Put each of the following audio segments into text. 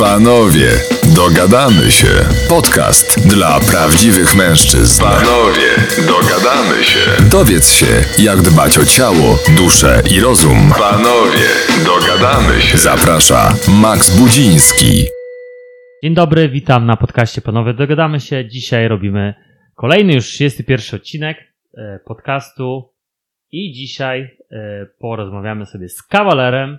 Panowie, dogadamy się. Podcast dla prawdziwych mężczyzn. Panowie, dogadamy się. Dowiedz się, jak dbać o ciało, duszę i rozum. Panowie, dogadamy się. Zaprasza Max Budziński. Dzień dobry, witam na podcaście Panowie Dogadamy się. Dzisiaj robimy kolejny już 31 odcinek e, podcastu i dzisiaj e, porozmawiamy sobie z kawalerem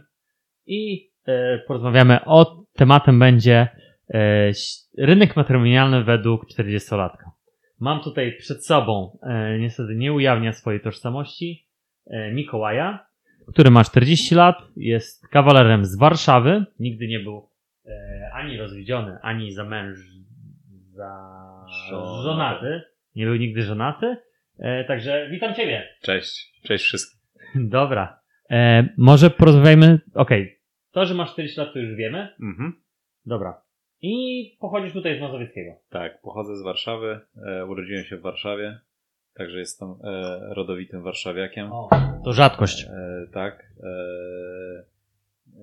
i e, porozmawiamy o tematem będzie e, rynek matrymonialny według 40-latka. Mam tutaj przed sobą, e, niestety nie ujawnia swojej tożsamości, e, Mikołaja, który ma 40 lat, jest kawalerem z Warszawy, nigdy nie był ani rozwiedziony, ani za męż, za Żonaty. Nie był nigdy żonaty. Także witam Ciebie. Cześć, cześć wszystkim. Dobra. Może porozmawiajmy. Okej. To, że masz 40 lat, to już wiemy. Mhm. Dobra. I pochodzisz tutaj z Mazowieckiego. Tak, pochodzę z Warszawy, e, urodziłem się w Warszawie, także jestem e, rodowitym warszawiakiem. O, to rzadkość. E, tak. E,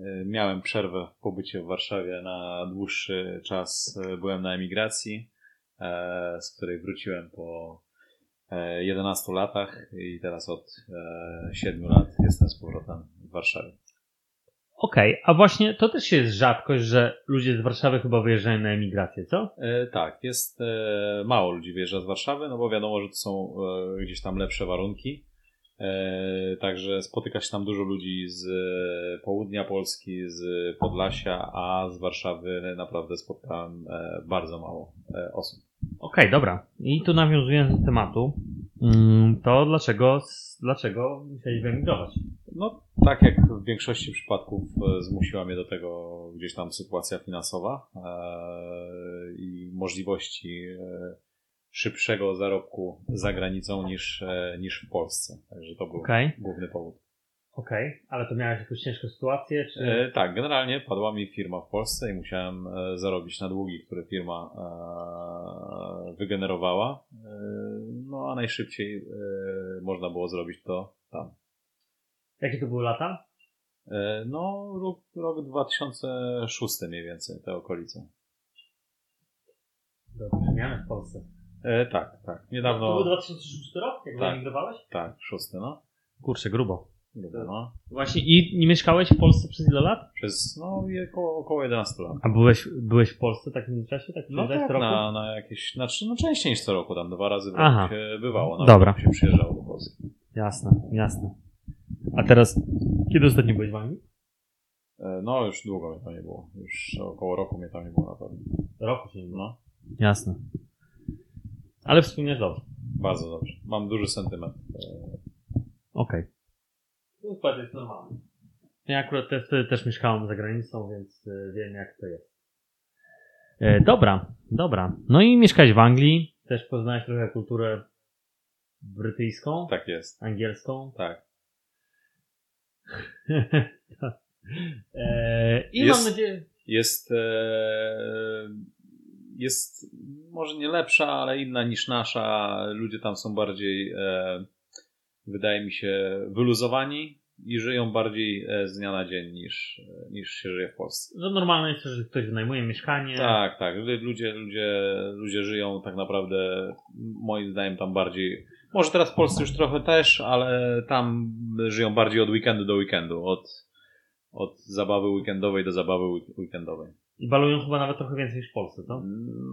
e, miałem przerwę w pobycie w Warszawie na dłuższy czas. E, byłem na emigracji, e, z której wróciłem po e, 11 latach i teraz od e, 7 lat jestem z powrotem w Warszawie. Okej, a właśnie to też jest rzadkość, że ludzie z Warszawy chyba wyjeżdżają na emigrację, co? E, tak, jest e, mało ludzi wyjeżdża z Warszawy, no bo wiadomo, że to są e, gdzieś tam lepsze warunki. E, także spotyka się tam dużo ludzi z e, południa Polski, z Podlasia, a z Warszawy naprawdę spotkałem e, bardzo mało osób. Okej, dobra. I tu nawiązując do tematu, mm, to dlaczego, dlaczego musiałeś wyemigrować? No, tak jak w większości przypadków e, zmusiła mnie do tego gdzieś tam sytuacja finansowa e, i możliwości e, szybszego zarobku za granicą niż, niż w Polsce. Także to był Okej. główny powód. Okej, ale to miałeś jakąś ciężką sytuację, czy... E, tak, generalnie padła mi firma w Polsce i musiałem e, zarobić na długi, które firma e, wygenerowała. E, no a najszybciej e, można było zrobić to tam. Jakie to były lata? E, no, rok, rok 2006 mniej więcej, te okolice. Do przemiany w Polsce. E, tak, tak. To był Niedawno. 2006 rok, jak Tak. wyemigrowałeś? Tak, szósty, no. Kurczę, grubo. No. Właśnie i nie mieszkałeś w Polsce przez ile lat? Przez, no, około, około 11 lat. A byłeś, byłeś w Polsce w takim czasie? Tak No tak, roku? na, na jakieś, znaczy, no częściej niż co roku, tam dwa razy w Aha. się bywało. Nawet Dobra. się przyjeżdżało do Polski. Jasne, jasne. A teraz, kiedy ostatnio byłeś w Anglii? E, No, już długo mnie tam nie było. Już około roku mnie tam nie było na pewno. Roku się nie było. No, Jasne. Ale wspomniesz dobrze. bardzo dobrze. Mam duży sentyment. E, Okej. To jest normalne. Ja akurat te, wtedy też mieszkałem za granicą, więc y, wiem jak to jest. E, dobra, dobra. No i mieszkałeś w Anglii, też poznałeś trochę kulturę brytyjską, Tak jest. angielską. Tak. e, I Jest- mam nadzieję, Jest, e, jest może nie lepsza, ale inna niż nasza. Ludzie tam są bardziej, e, wydaje mi się, wyluzowani i żyją bardziej e, z dnia na dzień niż, niż się żyje w Polsce. że normalne jest, że ktoś wynajmuje mieszkanie. Tak, tak. Ludzie, ludzie, ludzie żyją tak naprawdę, moim zdaniem, tam bardziej. Może teraz w Polsce już trochę też, ale tam żyją bardziej od weekendu do weekendu. Od, od zabawy weekendowej do zabawy week- weekendowej. I balują chyba nawet trochę więcej niż w Polsce, co?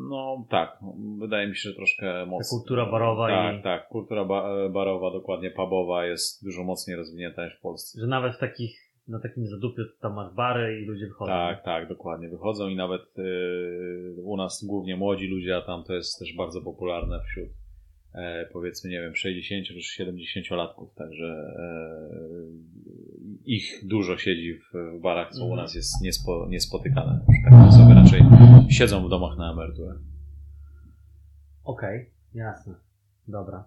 No tak, wydaje mi się, że troszkę mocniej. kultura barowa tak, i- Tak, kultura ba- barowa, dokładnie pubowa jest dużo mocniej rozwinięta niż w Polsce. Że nawet w takich, na takim zadupiu tam masz bary i ludzie wychodzą. Tak, tak, dokładnie. Wychodzą i nawet y, u nas głównie młodzi ludzie, a tam to jest też bardzo popularne wśród powiedzmy, nie wiem, 60 czy 70 latków, także e, ich dużo siedzi w, barach, co u Mhm. nas jest niespo, niespotykane. Takie osoby raczej siedzą w domach na emeryturę. Okej, jasne. Dobra.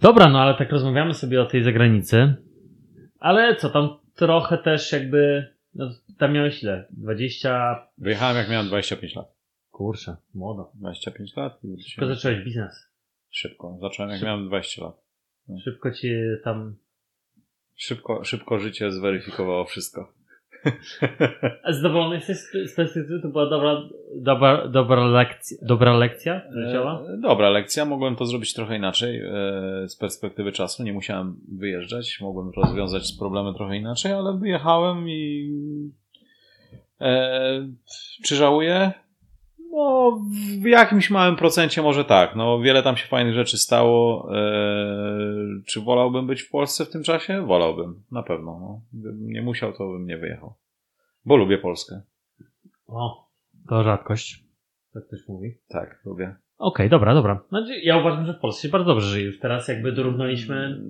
Dobra, no ale tak rozmawiamy sobie o tej zagranicy. Ale co tam trochę też jakby. No, tam miałeś ile? 20. Wyjechałem jak miałem 25 lat. Kurczę, młodo. 25 lat i Szybko zacząłeś biznes. Szybko. Zacząłem jak Szybko. miałem 20 lat. Szybko ci tam Szybko, szybko życie zweryfikowało wszystko. A zadowolony jesteś z z perspektywy? To była dobra, dobra, dobra, lekcja, dobra lekcja życiowa? E, Dobra lekcja, mogłem to zrobić trochę inaczej e, z perspektywy czasu. Nie musiałem wyjeżdżać, mogłem rozwiązać problemy trochę inaczej, ale wyjechałem i. E, czy żałuję? No, w jakimś małym procencie może tak. No, wiele tam się fajnych rzeczy stało. E, czy wolałbym być w Polsce w tym czasie? Wolałbym, na pewno. No. Gdybym nie musiał, to bym nie wyjechał. Bo lubię Polskę. O, to rzadkość. Tak ktoś mówi. Tak, lubię. Okej, dobra, dobra. Znaczy, ja uważam, że w Polsce się bardzo dobrze żyje. Już teraz jakby dorównaliśmy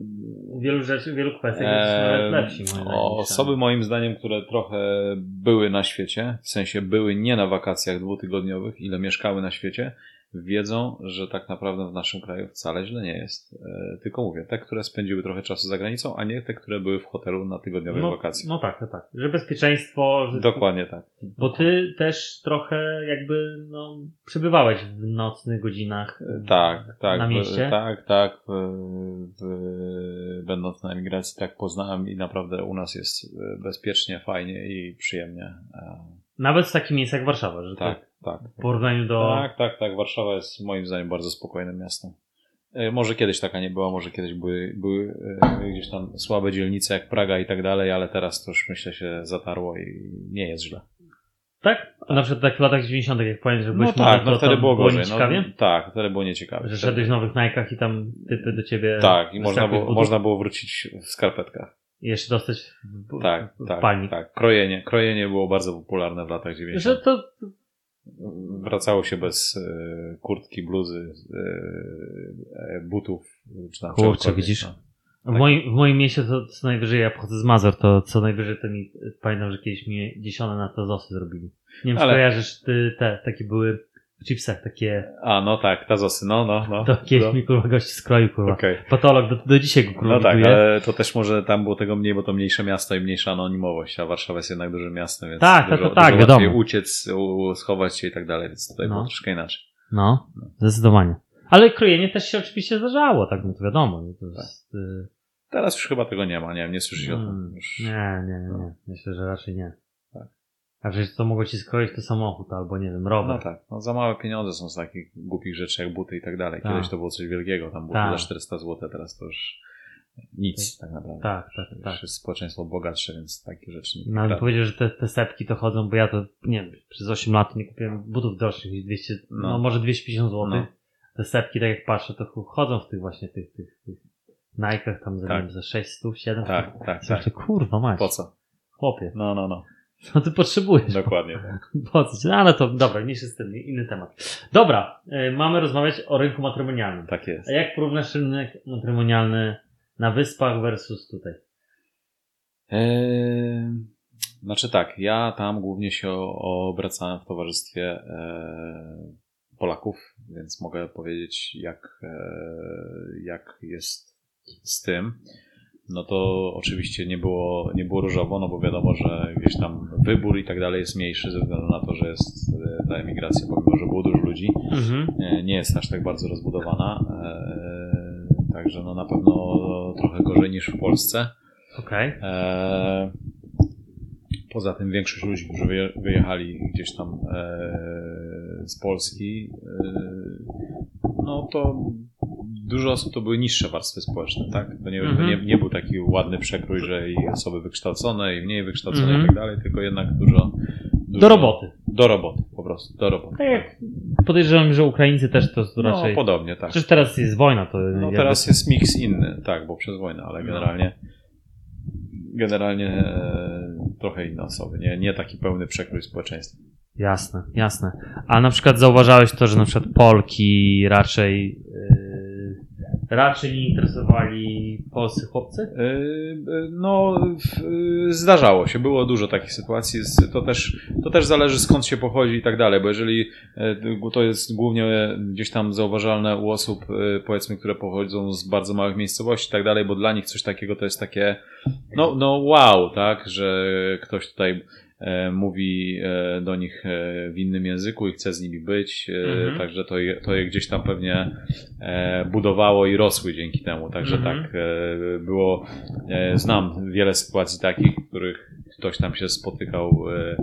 wielu rzeczy, wielu kwestiach, jesteśmy nawet lepsi. Osoby moim zdaniem, które trochę były na świecie, w sensie były nie na wakacjach dwutygodniowych, ile mieszkały na świecie, wiedzą, że tak naprawdę w naszym kraju wcale źle nie jest. E, tylko mówię, te, które spędziły trochę czasu za granicą, a nie te, które były w hotelu na tygodniowych no, no tak, no tak. Że bezpieczeństwo, że Dokładnie tak. Bo ty też trochę jakby no, przebywałeś w nocnych godzinach. Tak, tak. Na w- mieście? Tak, tak. W, w, będąc na emigracji, tak poznałem i naprawdę u nas jest e, bezpiecznie, fajnie i przyjemnie. Nawet w takim miejscu jak Warszawa, że Tak, tak. Tak. w porównaniu do. Tak, tak, tak. Warszawa jest moim zdaniem bardzo spokojnym miastem. E, Może kiedyś taka nie była, może kiedyś były, były e, gdzieś tam słabe dzielnice jak Praga i tak dalej, ale teraz to już myślę się zatarło i nie jest źle. Tak? A na przykład tak w latach 90., jak pamiętam, że No byłeś tak, młody, no wtedy było gorzej. nieciekawie? No, tak, wtedy było nieciekawie. Że szedłeś w nowych najkach i tam typy do ciebie. Tak, i można było, można było wrócić w skarpetkach. I jeszcze dostać w, Tak, w tak, palnik. tak. Krojenie, krojenie było bardzo popularne w latach 90. Że to. Wracało się bez e, kurtki, bluzy, e, e, butów, czy tam Kurczę, widzisz? no. W moim, w moim mieście to co najwyżej, ja pochodzę z Mazur, to co najwyżej to mi, pamiętam, że kiedyś mi dziesione na to zosy zrobili. Nie wiem, czy Ale- kojarzysz, ty, te, takie były chipsach, takie, A, no tak, tazosy, no, no, no. to kiedyś no. mi kurwa gości skroił, kurwa. Okej. Patolog, do, do dzisiaj go kurwa No tak, widuje. ale to też może tam było tego mniej, bo to mniejsze miasto i mniejsza anonimowość, a Warszawa jest jednak dużym miastem, więc Tak, dużo, to- to tak, dużo wiadomo. uciec, u, schować się i tak dalej, więc tutaj No. było troszkę inaczej. No, zdecydowanie. Ale krojenie też się oczywiście zdarzało, tak, no to wiadomo. no To jest, y, Teraz już chyba tego nie ma, nie wiem, nie słyszysz o mm, tym. Już... nie, nie, nie, nie. Myślę, że raczej nie. Tak. A przecież to mogło ci skroić to samochód, albo nie wiem, rower. No tak, no za małe pieniądze są z takich głupich rzeczy jak buty i tak dalej. Tak. Kiedyś to było coś wielkiego, tam było Tak. za 400 zł, teraz to już nic tak naprawdę. Tak, tak, Już tak. jest społeczeństwo bogatsze, więc takie rzeczy nie No ale powiedział, że te, te sepki to chodzą, bo ja to, nie wiem, przez 8 lat nie kupiłem butów droższych niż 200, no, No. może 250 zł. No. Te sepki, tak jak patrzę, to ch- chodzą w tych właśnie tych, tych, tych Nike'ach tam za, Tak. wiem, za 600, 700. Tak, tak, tak. kurwa mać. Po co? Chłopie, No, no, no. Co ty potrzebujesz? Dokładnie tak. Po co? No, ale to, dobra, mniejszy z tym, inny temat. Dobra, y, mamy rozmawiać o rynku matrymonialnym. Tak jest. A jak porównasz rynek matrymonialny na wyspach versus tutaj? Eee, znaczy tak, ja tam głównie się obracałem w towarzystwie e, Polaków, więc mogę powiedzieć, jak, e, jak jest z tym. No to oczywiście nie było, nie było różowo, no bo wiadomo, że gdzieś tam wybór i tak dalej jest mniejszy ze względu na to, że jest e, ta emigracja, pomimo że było dużo ludzi, Mhm. e, nie jest aż tak bardzo rozbudowana. E, także no na pewno trochę gorzej niż w Polsce. Okej. E, Poza tym większość ludzi, którzy wyje- wyjechali gdzieś tam z Polski, no to dużo osób to były niższe warstwy społeczne, tak? To nie, to Mhm. nie, nie był taki ładny przekrój, że i osoby wykształcone, i mniej wykształcone Mhm. i tak dalej, tylko jednak dużo, dużo... Do roboty. Do roboty, po prostu, do roboty. Tak jak podejrzewam, że Ukraińcy też to raczej... No, podobnie, tak. Przecież teraz jest wojna, to No jakby- teraz jest miks inny, tak, bo przez wojnę, ale No. generalnie generalnie e, trochę inne osoby, nie, nie taki pełny przekrój społeczeństwa. Jasne, jasne. A na przykład zauważałeś to, że na przykład Polki raczej yy, raczej nie interesowali polscy chłopcy? E, No, e, zdarzało się, było dużo takich sytuacji. To też, to też zależy skąd się pochodzi i tak dalej, bo jeżeli to jest głównie gdzieś tam zauważalne u osób, powiedzmy, które pochodzą z bardzo małych miejscowości i tak dalej, bo dla nich coś takiego to jest takie, no, no wow, tak, że ktoś tutaj mówi e, do nich e, w innym języku i chce z nimi być, e, Mhm. także to je, to je gdzieś tam pewnie e, budowało i rosły dzięki temu, także Mhm. tak e, było, e, znam wiele sytuacji takich, w których ktoś tam się spotykał e,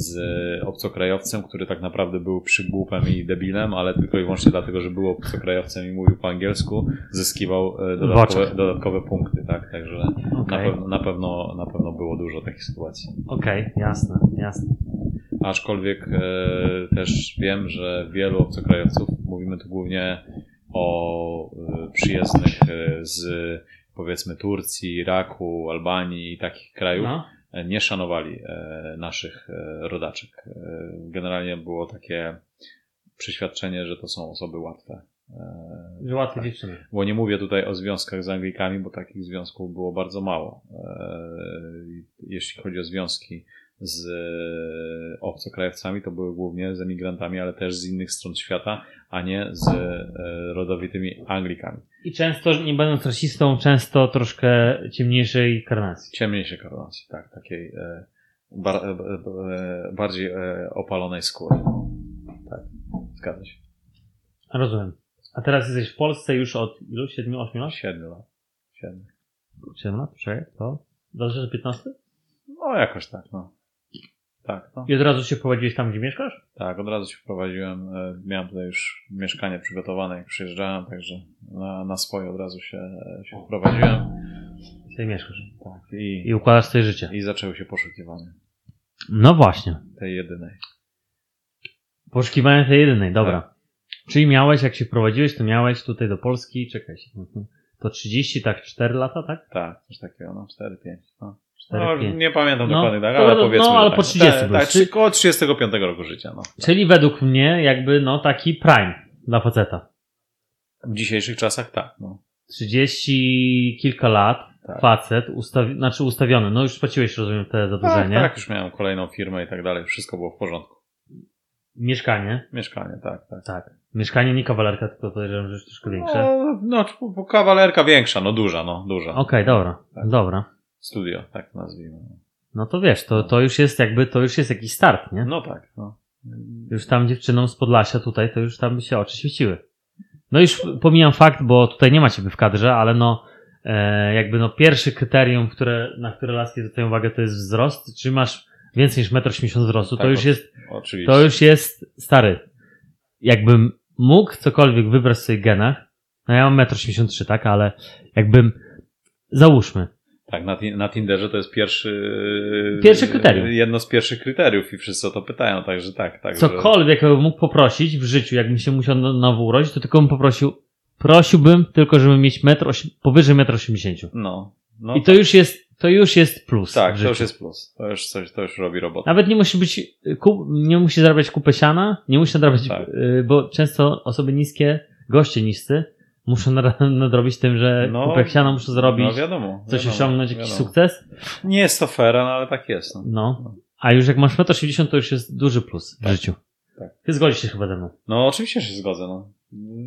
z obcokrajowcem, który tak naprawdę był przygłupem i debilem, ale tylko i wyłącznie dlatego, że był obcokrajowcem i mówił po angielsku, zyskiwał e, dodatkowe, dodatkowe punkty, tak, także na, Okej, pew- na, pewno, na pewno było dużo takich sytuacji. okej, jasne, jasne. Aczkolwiek e, też wiem, że wielu obcokrajowców, mówimy tu głównie o e, przyjezdnych e, z powiedzmy Turcji, Iraku, Albanii i takich krajów, No. Nie szanowali e, naszych e, rodaczek. E, Generalnie było takie przeświadczenie, że to są osoby łatwe. Że łatwe dziewczyny. Bo nie mówię tutaj o związkach z Anglikami, bo takich związków było bardzo mało. Jeśli chodzi o związki z e, obcokrajowcami, to były głównie z emigrantami, ale też z innych stron świata, a nie z e, rodowitymi Anglikami. I często, nie będąc rasistą, często troszkę ciemniejszej karnacji. Ciemniejszej koronacji, tak, takiej e, bar, bardziej opalonej skóry. Tak, zgadza się. Rozumiem. A teraz jesteś w Polsce już od ilu? 7, 8 lat? Siedmiu lat. Siedmiu. 7 lat? Czekaj, to? Dobrze, że 15? No jakoś tak, no. Tak, no. I od razu się prowadziłeś tam, gdzie mieszkasz? Tak, od razu się wprowadziłem. e, Miałem tutaj już mieszkanie przygotowane, jak przyjeżdżałem, także na, na swoje od razu się, się wprowadziłem. I sobie mieszkasz. Tak, i, I układasz sobie życie. i zaczęły się poszukiwania No właśnie. tej jedynej. Poszukiwanie tej jedynej, dobra. Czyli miałeś, jak się wprowadziłeś, to miałeś tutaj do Polski, czekaj mhm. to 30, tak 4 lata, tak? Tak, coś takiego, no 4-5. No. 4, No, 5. nie pamiętam No, dokładnie tak, ale powiedzmy. no, ale tak. po 30 Tak, tak, trzy- koło 35 roku życia. No. Czyli według mnie jakby, no, taki prime dla faceta. W dzisiejszych czasach tak. No. 30 kilka lat, Tak. facet, ustawi- znaczy ustawiony, no już spłaciłeś, rozumiem, te Tak, zadłużenie. tak, już miałem kolejną firmę i tak dalej, wszystko było w porządku. Mieszkanie, Mieszkanie, tak, tak. tak. Mieszkanie nie kawalerka, tylko podejrzewam, że już troszkę większe. No, no, kawalerka większa, no duża, no duża. Okej, dobra, Tak. dobra. Studio, tak nazwijmy. No to wiesz, to, to już jest jakby, to już jest jakiś start, nie? No tak, no. Już tam dziewczynom z Podlasia tutaj, to już tam by się oczy świeciły. No już pomijam fakt, bo tutaj nie ma ciebie w kadrze, ale no e, jakby no pierwsze kryterium, które, na które laski zwracają uwagę to jest wzrost. Czy masz więcej niż 1,80 m wzrostu, to Tak, już o- jest, Oczywiście. to już jest stary. Jakbym mógł cokolwiek wybrać w swoich genach, no ja mam 1,83 m, tak, ale jakbym, załóżmy, Tak, na, na Tinderze to jest pierwszy. Pierwsze kryterium. Jedno z pierwszych kryteriów i wszyscy o to pytają, także tak, tak. że- cokolwiek bym mógł poprosić w życiu, jakbym się musiał na- nowo urodzić, to tylko bym poprosił, prosiłbym tylko, żeby mieć metr osi- powyżej 1,80 m. No. no I to już jest, to już jest plus. tak, to już jest plus. To już coś, to już robi robotę. Nawet nie musi być, kup, nie musi zarabiać kupę siana, nie musi nadrabiać, Tak. y, bo często osoby niskie, goście niscy, muszą nadra- nadrobić tym, że No, kupę siana muszą zrobić, No wiadomo. coś wiadomo, osiągnąć, jakiś wiadomo. sukces. Nie jest to fair, no ale tak jest. No. No. A już jak masz 1,80 m, to już jest duży plus w Tak. życiu. Tak. Ty zgodzisz się chyba ze mną. no oczywiście się zgodzę. No.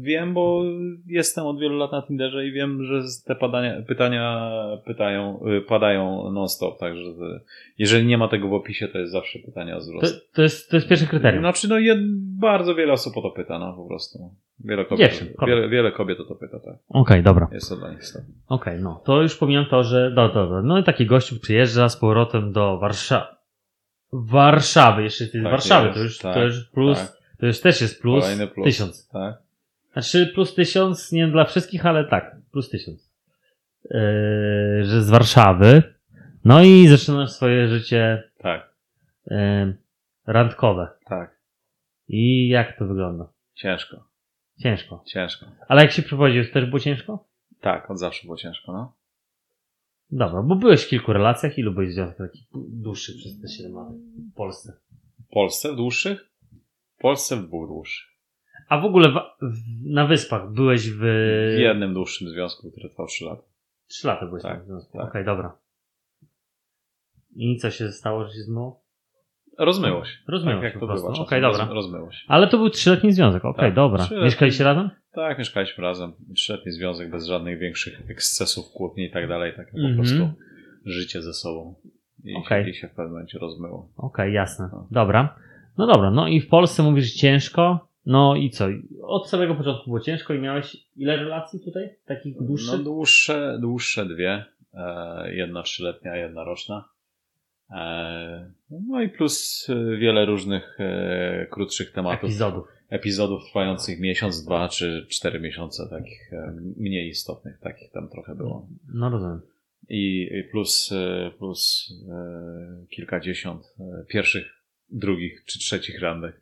Wiem, bo jestem od wielu lat na Tinderze i wiem, że te padania, pytania pytają, y, padają non-stop, także to- jeżeli nie ma tego w opisie, to jest zawsze pytanie o To, to, jest, to jest pierwsze kryterium. Znaczy, no jed, bardzo wiele osób o to pyta, no po prostu. Wiele kobiet, Dziewczyn, kobiet. wiele, wiele kobiet o to pyta, tak. Okej, dobra. Jest to dla nich. Okej, no. To już pomijam to, że. No dobra. No i taki gościu przyjeżdża z powrotem do Warszawy. Warszawy, jeszcze z Tak Warszawy, jest, to już, tak, to już plus, tak. to już też jest plus, Kolejny plus. tysiąc. Tak? Znaczy plus tysiąc, nie dla wszystkich, ale tak, plus tysiąc. Yy, że z Warszawy. No i zaczynasz swoje życie Tak, yy, randkowe. tak. I jak to wygląda? Ciężko, Ciężko. ciężko. Ale jak się prowadziłeś, to też było ciężko? Tak, od zawsze było ciężko, no. Dobra, bo byłeś w kilku relacjach. Ilu byłeś w związkach takich dłuższych przez te 7 lat w Polsce? W Polsce w dłuższych? W Polsce w dwóch dłuższych. A w ogóle w, w, na wyspach byłeś w... W jednym dłuższym związku, który trwał 3 lata. Trzy lata byłeś Tak, na związku. tak. Okej, dobra. I co się stało, że się zmyło? Rozmyło się. Rozmyło tak, się jak to bywa. Okej, dobra. Roz, rozmyło się. Ale to był trzyletni związek. Okej, Tak, dobra. Mieszkaliście razem? Tak, mieszkaliśmy razem. Trzyletni związek bez żadnych większych ekscesów, kłótni i tak dalej. Tak po Mhm. prostu życie ze sobą. i, Okej. się, i się w pewnym momencie rozmyło. Okej, jasne. No. Dobra. No dobra, no i w Polsce mówisz ciężko. No i co? Od samego początku było ciężko i miałeś ile relacji tutaj? Takich No dłuższych? dłuższe, dłuższe dwie. E, jedna trzyletnia, jedna roczna. E, no i plus e, wiele różnych krótszych tematów. epizodów. epizodów trwających miesiąc, dwa czy cztery miesiące, takich mniej istotnych, takich tam trochę było. No rozumiem. I plus, plus kilkadziesiąt pierwszych, drugich czy trzecich randek.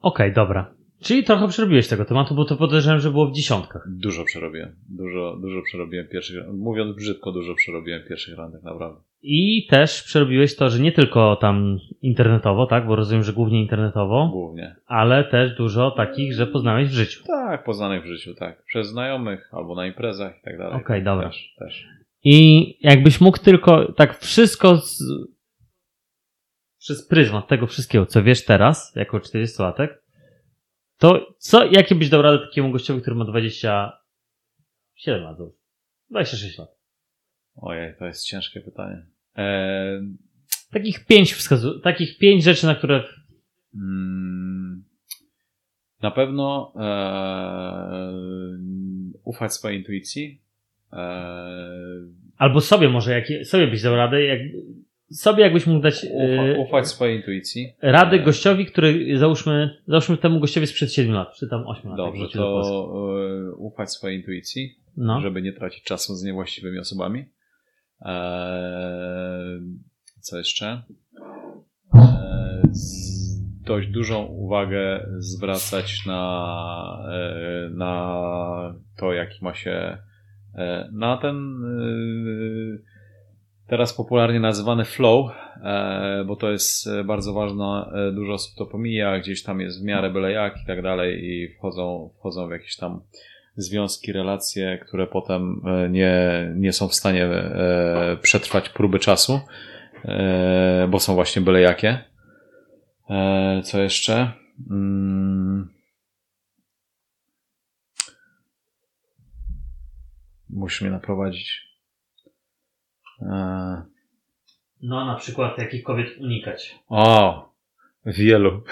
Okej, dobra. Czyli trochę przerobiłeś tego tematu, bo to podejrzewam, że było w dziesiątkach. Dużo przerobiłem. Dużo, dużo przerobiłem pierwszych, mówiąc brzydko, dużo przerobiłem pierwszych randek, naprawdę. I też przerobiłeś to, że nie tylko tam internetowo, tak? Bo rozumiem, że głównie internetowo, Głównie. ale też dużo takich, że poznałeś w życiu. Tak, poznanych w życiu, tak. Przez znajomych albo na imprezach i tak dalej. Okej, dobra. Też, też. I jakbyś mógł tylko tak wszystko z... przez pryzmat tego wszystkiego, co wiesz teraz, jako 40-latek, to co, jakie byś dał radę takiemu gościowi, który ma 27 lat? już? 26 lat. Ojej, to jest ciężkie pytanie. Eee, Takich pięć wskazu, takich pięć rzeczy, na które Mm, Na pewno e, ufać swojej intuicji. E, Albo sobie może, jak, sobie byś dał radę, jak, sobie jakbyś mógł dać ufa, yy, ufać swojej intuicji. rady E, gościowi, który załóżmy, załóżmy temu gościowi sprzed 7 lat, czy tam 8 lat. Dobrze, to e, ufać swojej intuicji, No. żeby nie tracić czasu z niewłaściwymi osobami. E, co jeszcze? E, z- dość dużą uwagę zwracać na, e, na to, jaki ma się e, na ten e, teraz popularnie nazywany flow, e, bo to jest e, bardzo ważne, e, dużo osób to pomija, gdzieś tam jest w miarę byle jak i tak dalej i wchodzą, wchodzą w jakieś tam związki, relacje, które potem nie, nie są w stanie przetrwać próby czasu, bo są właśnie byle jakie. Co jeszcze? Mm. Musisz mnie naprowadzić. E, no, na przykład jakich kobiet unikać. O, wielu.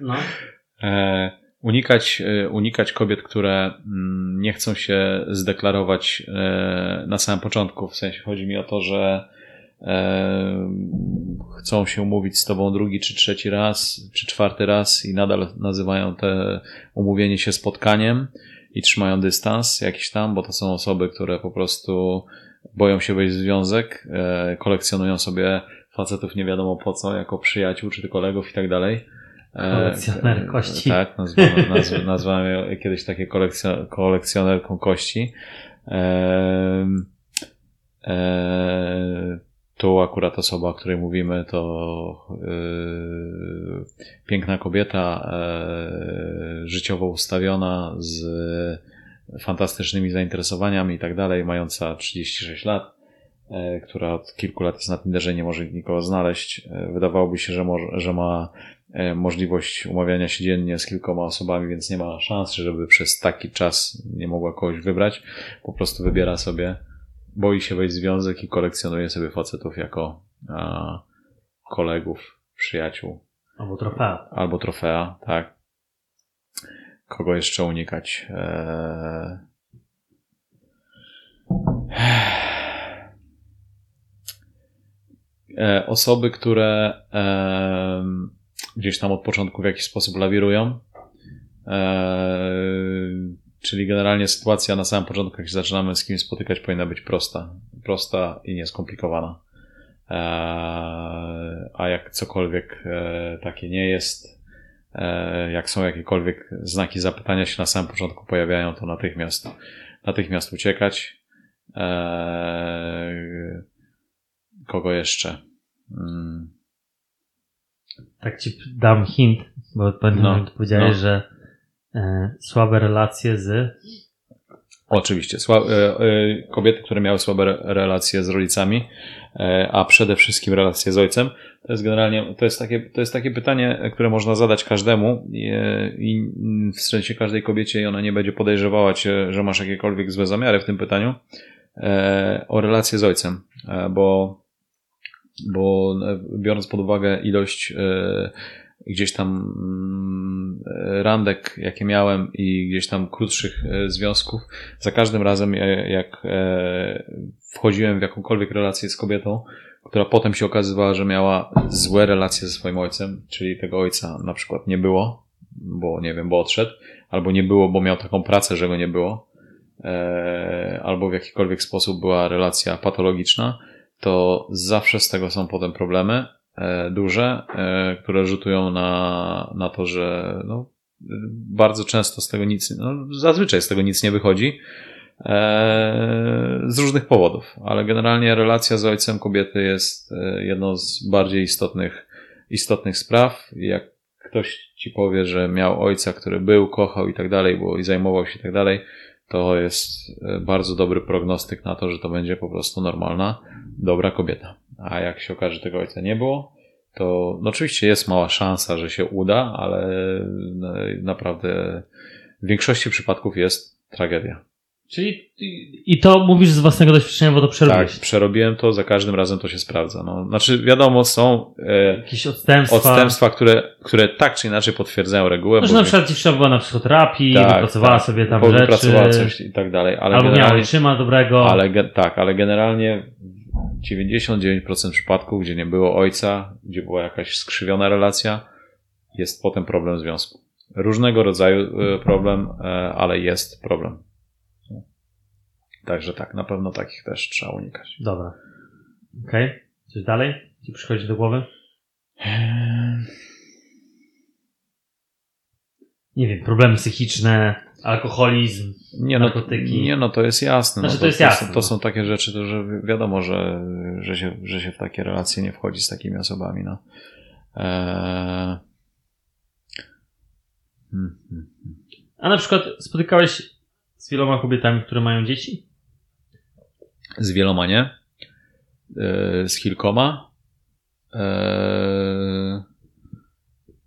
No. E, unikać, e, unikać kobiet, które mm, nie chcą się zdeklarować na samym początku. W sensie chodzi mi o to, że chcą się umówić z tobą drugi czy trzeci raz, czy czwarty raz i nadal nazywają te umówienie się spotkaniem i trzymają dystans jakiś tam, bo to są osoby, które po prostu boją się wejść w związek, e, kolekcjonują sobie facetów nie wiadomo po co, jako przyjaciół czy kolegów i tak dalej. E, Kolekcjoner e, kości. Tak, nazwałem, nazw, nazwałem kiedyś takie kolekcjo, kolekcjonerką kości. E, e, tu akurat osoba, o której mówimy, to e, piękna kobieta, życiowo ustawiona, z fantastycznymi zainteresowaniami i tak dalej, mająca 36 lat, e, która od kilku lat jest na Tinderze, nie może nikogo znaleźć. E, Wydawałoby się, że, może, że ma e, możliwość umawiania się dziennie z kilkoma osobami, więc nie ma szans, żeby przez taki czas nie mogła kogoś wybrać. Po prostu wybiera sobie, boi się wejść w związek i kolekcjonuje sobie facetów jako a, kolegów, przyjaciół Albo trofea. albo trofea, tak. Kogo jeszcze unikać? Eee... E, Osoby, które gdzieś tam od początku w jakiś sposób lawirują. Eee, czyli generalnie sytuacja na samym początku, jak się zaczynamy z kimś spotykać, powinna być prosta. Prosta i nieskomplikowana. Eee, a jak cokolwiek takie nie jest, jak są jakiekolwiek znaki zapytania się na samym początku pojawiają, to natychmiast, natychmiast uciekać. Eee, kogo jeszcze? Mm, Tak ci dam hint, bo pamiętam, No, powiedziałeś, no. że e, słabe relacje z... Oczywiście. Sła- e, e, kobiety, które miały słabe re- relacje z rodzicami, e, a przede wszystkim relacje z ojcem, to jest generalnie, to jest takie, to jest takie pytanie, e, które można zadać każdemu i, e, i w sensie każdej kobiecie i ona nie będzie podejrzewała cię, że masz jakiekolwiek złe zamiary w tym pytaniu, e, o relacje z ojcem, e, bo bo e, biorąc pod uwagę ilość e, gdzieś tam mm, randek, jakie miałem i gdzieś tam krótszych e, związków, za każdym razem e, jak e, wchodziłem w jakąkolwiek relację z kobietą, która potem się okazywała, że miała złe relacje ze swoim ojcem, czyli tego ojca na przykład nie było, bo nie wiem, bo odszedł, albo nie było, bo miał taką pracę, że go nie było, albo w jakikolwiek sposób była relacja patologiczna, to zawsze z tego są potem problemy duże, e, które rzutują na, na to, że no, bardzo często z tego nic, no, zazwyczaj z tego nic nie wychodzi. E, z różnych powodów, ale generalnie relacja z ojcem kobiety jest jedną z bardziej istotnych, istotnych spraw. Jak ktoś ci powie, że miał ojca, który był, kochał i tak dalej, bo i zajmował się i tak dalej, to jest bardzo dobry prognostyk na to, że to będzie po prostu normalna dobra kobieta. A jak się okaże, że tego ojca nie było, to no oczywiście jest mała szansa, że się uda, ale no, naprawdę w większości przypadków jest tragedia. Czyli i to mówisz z własnego doświadczenia, bo to przerobiłeś. Tak, przerobiłem to, za każdym razem to się sprawdza. No, znaczy, wiadomo, są e, jakieś odstępstwa, odstępstwa które, które tak czy inaczej potwierdzają regułę. No, że na przykład dziewczyna była na psychoterapii, tak, wypracowała tak, sobie tam rzeczy. Wypracowała coś i tak dalej. Ale albo miała ojczyma dobrego. Ale, tak, ale generalnie 99% przypadków, gdzie nie było ojca, gdzie była jakaś skrzywiona relacja, jest potem problem związku. Różnego rodzaju e, problem, e, ale jest problem. Także tak, na pewno takich też trzeba unikać. Dobra. Okej. Okay. Coś dalej ci przychodzi do głowy? Eee. Nie wiem, problemy psychiczne, alkoholizm, nie no, narkotyki. Nie no, to jest jasne. Znaczy, no, to, to, jest jasne. To, to, są takie rzeczy, to, że wiadomo, że, że, się, że się w takie relacje nie wchodzi z takimi osobami. No. Eee... Hmm, hmm, hmm. A na przykład spotykałeś z wieloma kobietami, które mają dzieci? Z wieloma nie. Eee, z kilkoma. Eee...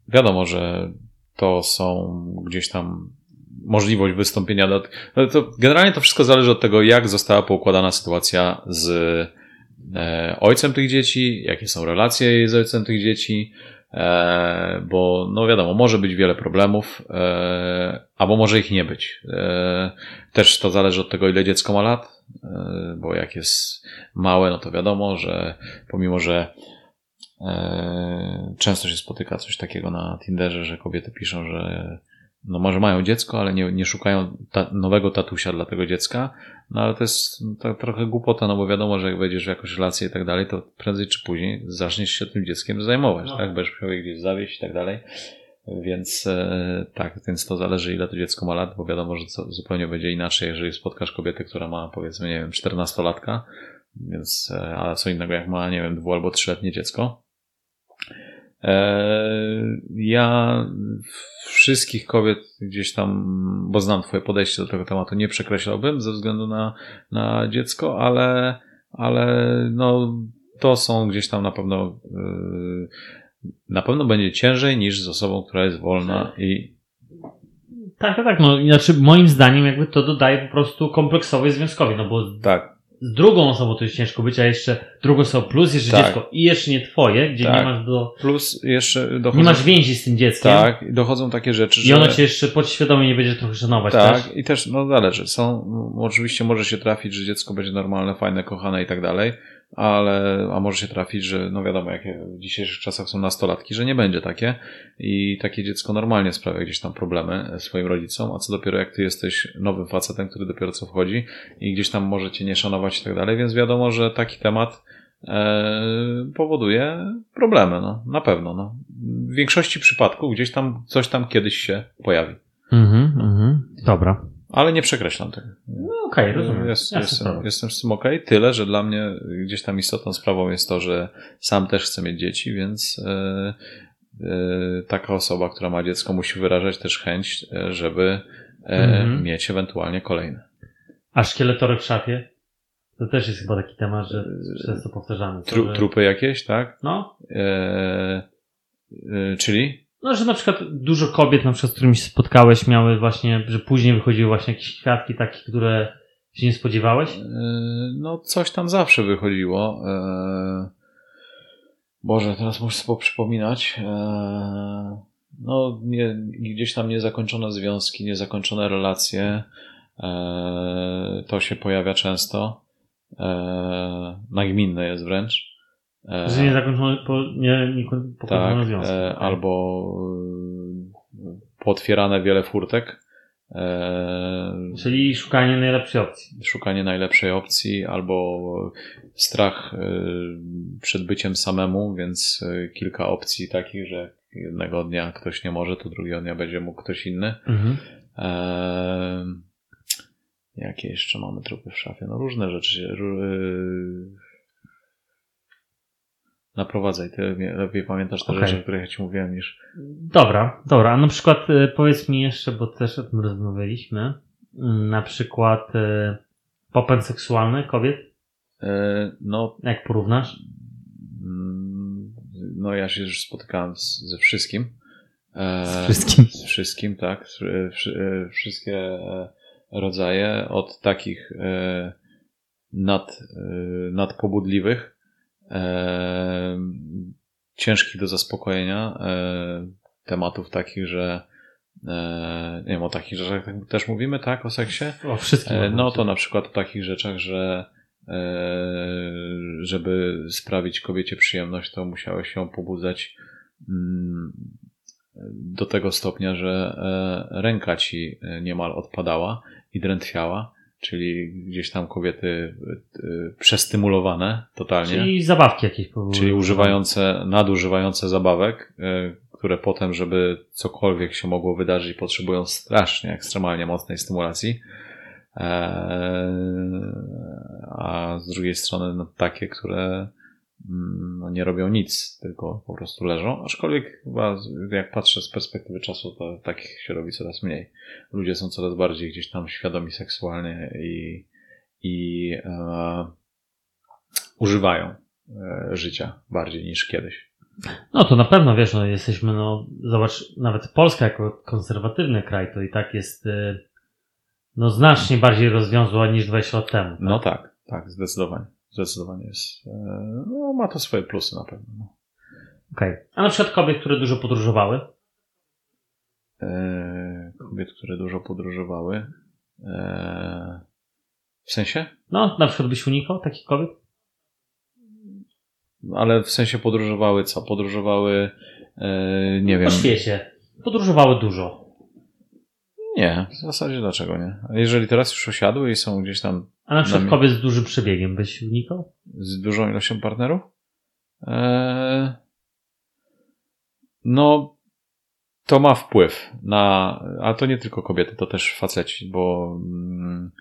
Wiadomo, że to są gdzieś tam możliwość wystąpienia. Do, no to generalnie to wszystko zależy od tego, jak została poukładana sytuacja z e, ojcem tych dzieci, jakie są relacje z ojcem tych dzieci, e, bo no wiadomo, może być wiele problemów, e, albo może ich nie być. Też to zależy od tego, ile dziecko ma lat, bo jak jest małe, no to wiadomo, że pomimo, że często się spotyka coś takiego na Tinderze, że kobiety piszą, że no może mają dziecko, ale nie, nie szukają ta, nowego tatusia dla tego dziecka. No ale to jest to trochę głupota, no bo wiadomo, że jak wejdziesz w jakąś relację i tak dalej, to prędzej czy później zaczniesz się tym dzieckiem zajmować, no. tak? Będziesz musiał je gdzieś zawieść i tak dalej. Więc e, tak, więc to zależy ile to dziecko ma lat, bo wiadomo, że to zupełnie będzie inaczej, jeżeli spotkasz kobietę, która ma powiedzmy, nie wiem, 14-latka, więc, e, ale co innego jak ma, nie wiem, dwu albo trzyletnie dziecko. E, ja wszystkich kobiet gdzieś tam, bo znam Twoje podejście do tego tematu, nie przekreślałbym ze względu na, na dziecko, ale, ale no, to są gdzieś tam na pewno, e, na pewno będzie ciężej niż z osobą, która jest wolna i. Tak, tak, tak. No, znaczy, moim zdaniem, jakby to dodaje po prostu kompleksowej związkowi, no bo. Tak drugą osobą to jest ciężko być, a jeszcze drugą osobą plus jeszcze tak. dziecko i jeszcze nie twoje, gdzie tak. nie masz do... Plus jeszcze dochodzą... Nie masz więzi z tym dzieckiem. Tak, dochodzą takie rzeczy, I ono cię jeszcze podświadomie nie będzie trochę szanować Tak, też. i też, no zależy. Są, oczywiście może się trafić, że dziecko będzie normalne, fajne, kochane i tak dalej, ale, a może się trafić, że no wiadomo, jakie w dzisiejszych czasach są nastolatki, że nie będzie takie i takie dziecko normalnie sprawia gdzieś tam problemy swoim rodzicom, a co dopiero jak ty jesteś nowym facetem, który dopiero co wchodzi i gdzieś tam może cię nie szanować i tak dalej, więc wiadomo, że taki temat e, powoduje problemy, no, na pewno, no. W większości przypadków gdzieś tam coś tam kiedyś się pojawi. Mhm, mhm. Dobra. Ale nie przekreślam tego. No okej, okay, rozumiem. Jest, jestem, jestem z tym okej. Okay. Tyle, że dla mnie gdzieś tam istotną sprawą jest to, że sam też chcę mieć dzieci, więc yy, yy, taka osoba, która ma dziecko, musi wyrażać też chęć, e, żeby yy, mieć ewentualnie kolejne. A szkieletory w szafie? To też jest chyba taki temat, że często powtarzamy. Tru, że... Trupy jakieś, tak? No. czyli? No, że na przykład dużo kobiet, na przykład, z którymi się spotkałeś, miały właśnie, że później wychodziły właśnie jakieś kwiatki takie, które się nie spodziewałeś? E, no, coś tam zawsze wychodziło. E, Boże, teraz muszę sobie przypominać. Eee, no, nie, gdzieś tam niezakończone związki, niezakończone relacje. To się pojawia często. Nagminne jest wręcz. Że nie zakończone, po, nie, nie tak, związki. e, Okej. albo e, potwierane wiele furtek. E, Czyli szukanie najlepszej opcji. szukanie najlepszej opcji, albo strach e, przed byciem samemu, więc e, kilka opcji takich, że jednego dnia ktoś nie może, to drugiego dnia będzie mógł ktoś inny. Mhm. Jakie jeszcze mamy trupy w szafie? No różne rzeczy. się- Naprowadzaj, ty lepiej pamiętasz te Okej. rzeczy, o których ja ci mówiłem, niż Dobra, dobra. A na przykład e, powiedz mi jeszcze, bo też o tym rozmawialiśmy, mm, na przykład e, popęd seksualny kobiet, e, no jak porównasz? Mm, No ja się już spotykałem z, ze wszystkim. E, Z wszystkim. Z wszystkim, tak. E, Wszystkie rodzaje, od takich nad, nadpobudliwych, e, ciężkich do zaspokojenia, e, tematów takich, że e, nie wiem, o takich rzeczach tak też mówimy, tak, o seksie? O wszystkim. E, No to na przykład o takich rzeczach, że e, żeby sprawić kobiecie przyjemność, to musiałeś ją pobudzać mm, do tego stopnia, że e, ręka ci e, niemal odpadała i drętwiała, czyli gdzieś tam kobiety e, przestymulowane totalnie. Czyli zabawki jakieś Czyli używające, nadużywające zabawek, y, które potem, żeby cokolwiek się mogło wydarzyć, potrzebują strasznie, ekstremalnie mocnej stymulacji. Eee, A z drugiej strony no, takie, które no, nie robią nic, tylko po prostu leżą. Aczkolwiek chyba jak patrzę z perspektywy czasu, to takich się robi coraz mniej. Ludzie są coraz bardziej gdzieś tam świadomi seksualnie i, i e, używają e, życia bardziej niż kiedyś. No to na pewno, wiesz, no jesteśmy, no zobacz, nawet Polska jako konserwatywny kraj, to i tak jest e, no znacznie bardziej rozwiązła niż 20 lat temu. Tak? No tak, tak, zdecydowanie. Zdecydowanie jest. e, No, ma to swoje plusy na pewno. No. Okej. A na przykład kobiet, które dużo podróżowały? E, Kobiet, które dużo podróżowały. E, W sensie? No, na przykład byś unikał takich kobiet? Ale w sensie podróżowały co? Podróżowały, e, nie wiem. Po świecie. Podróżowały dużo. Nie, w zasadzie dlaczego nie? A jeżeli teraz już osiadły i są gdzieś tam A na przykład mi- kobiet z dużym przebiegiem byś unikał? z dużą ilością partnerów? Eee, no, to ma wpływ na, ale to nie tylko kobiety, to też faceci, bo mm,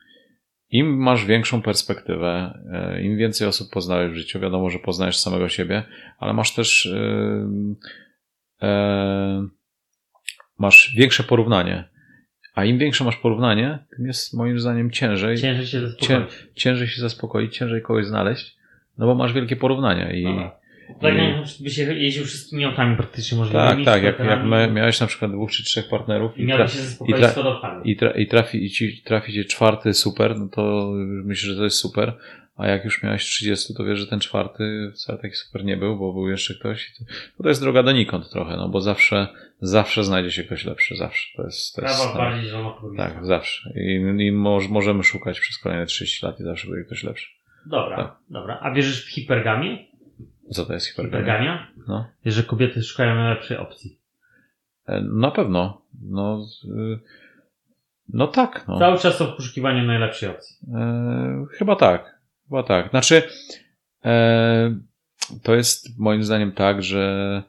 im masz większą perspektywę, e, im więcej osób poznałeś w życiu, wiadomo, że poznajesz samego siebie, ale masz też e, e, masz większe porównanie. A im większe masz porównanie, tym jest moim zdaniem ciężej Ciężej się zaspokoić. ciężej się zaspokoić, ciężej kogoś znaleźć, no bo masz wielkie porównania i Dobra. Tak i- jak by się jeździł wszystkimi autami praktycznie tak, możliwymi. tak, jak, jak miałeś na przykład dwóch czy trzech partnerów I i, tra- się zaspokoić i tra- i, tra- i trafi, i ci, trafi cię czwarty super, no to myślisz, że to jest super, a jak już miałeś 30, to wiesz, że ten czwarty wcale taki super nie był, bo był jeszcze ktoś. To, to jest droga donikąd trochę, no bo zawsze, zawsze znajdzie się ktoś lepszy, zawsze. To jest, to jest Prawa bardziej tak, zawsze. I, i moż, możemy szukać przez kolejne 30 lat i zawsze będzie ktoś lepszy. Dobra, Tak. dobra. A wierzysz w hipergamię? Co to jest hipergamia? Hipergamia? No. Wiesz, że kobiety szukają najlepszej opcji. E, Na pewno. No, no tak. No. Cały czas są w poszukiwaniu najlepszej opcji. E, chyba tak. Chyba tak. Znaczy, e, to jest moim zdaniem tak, że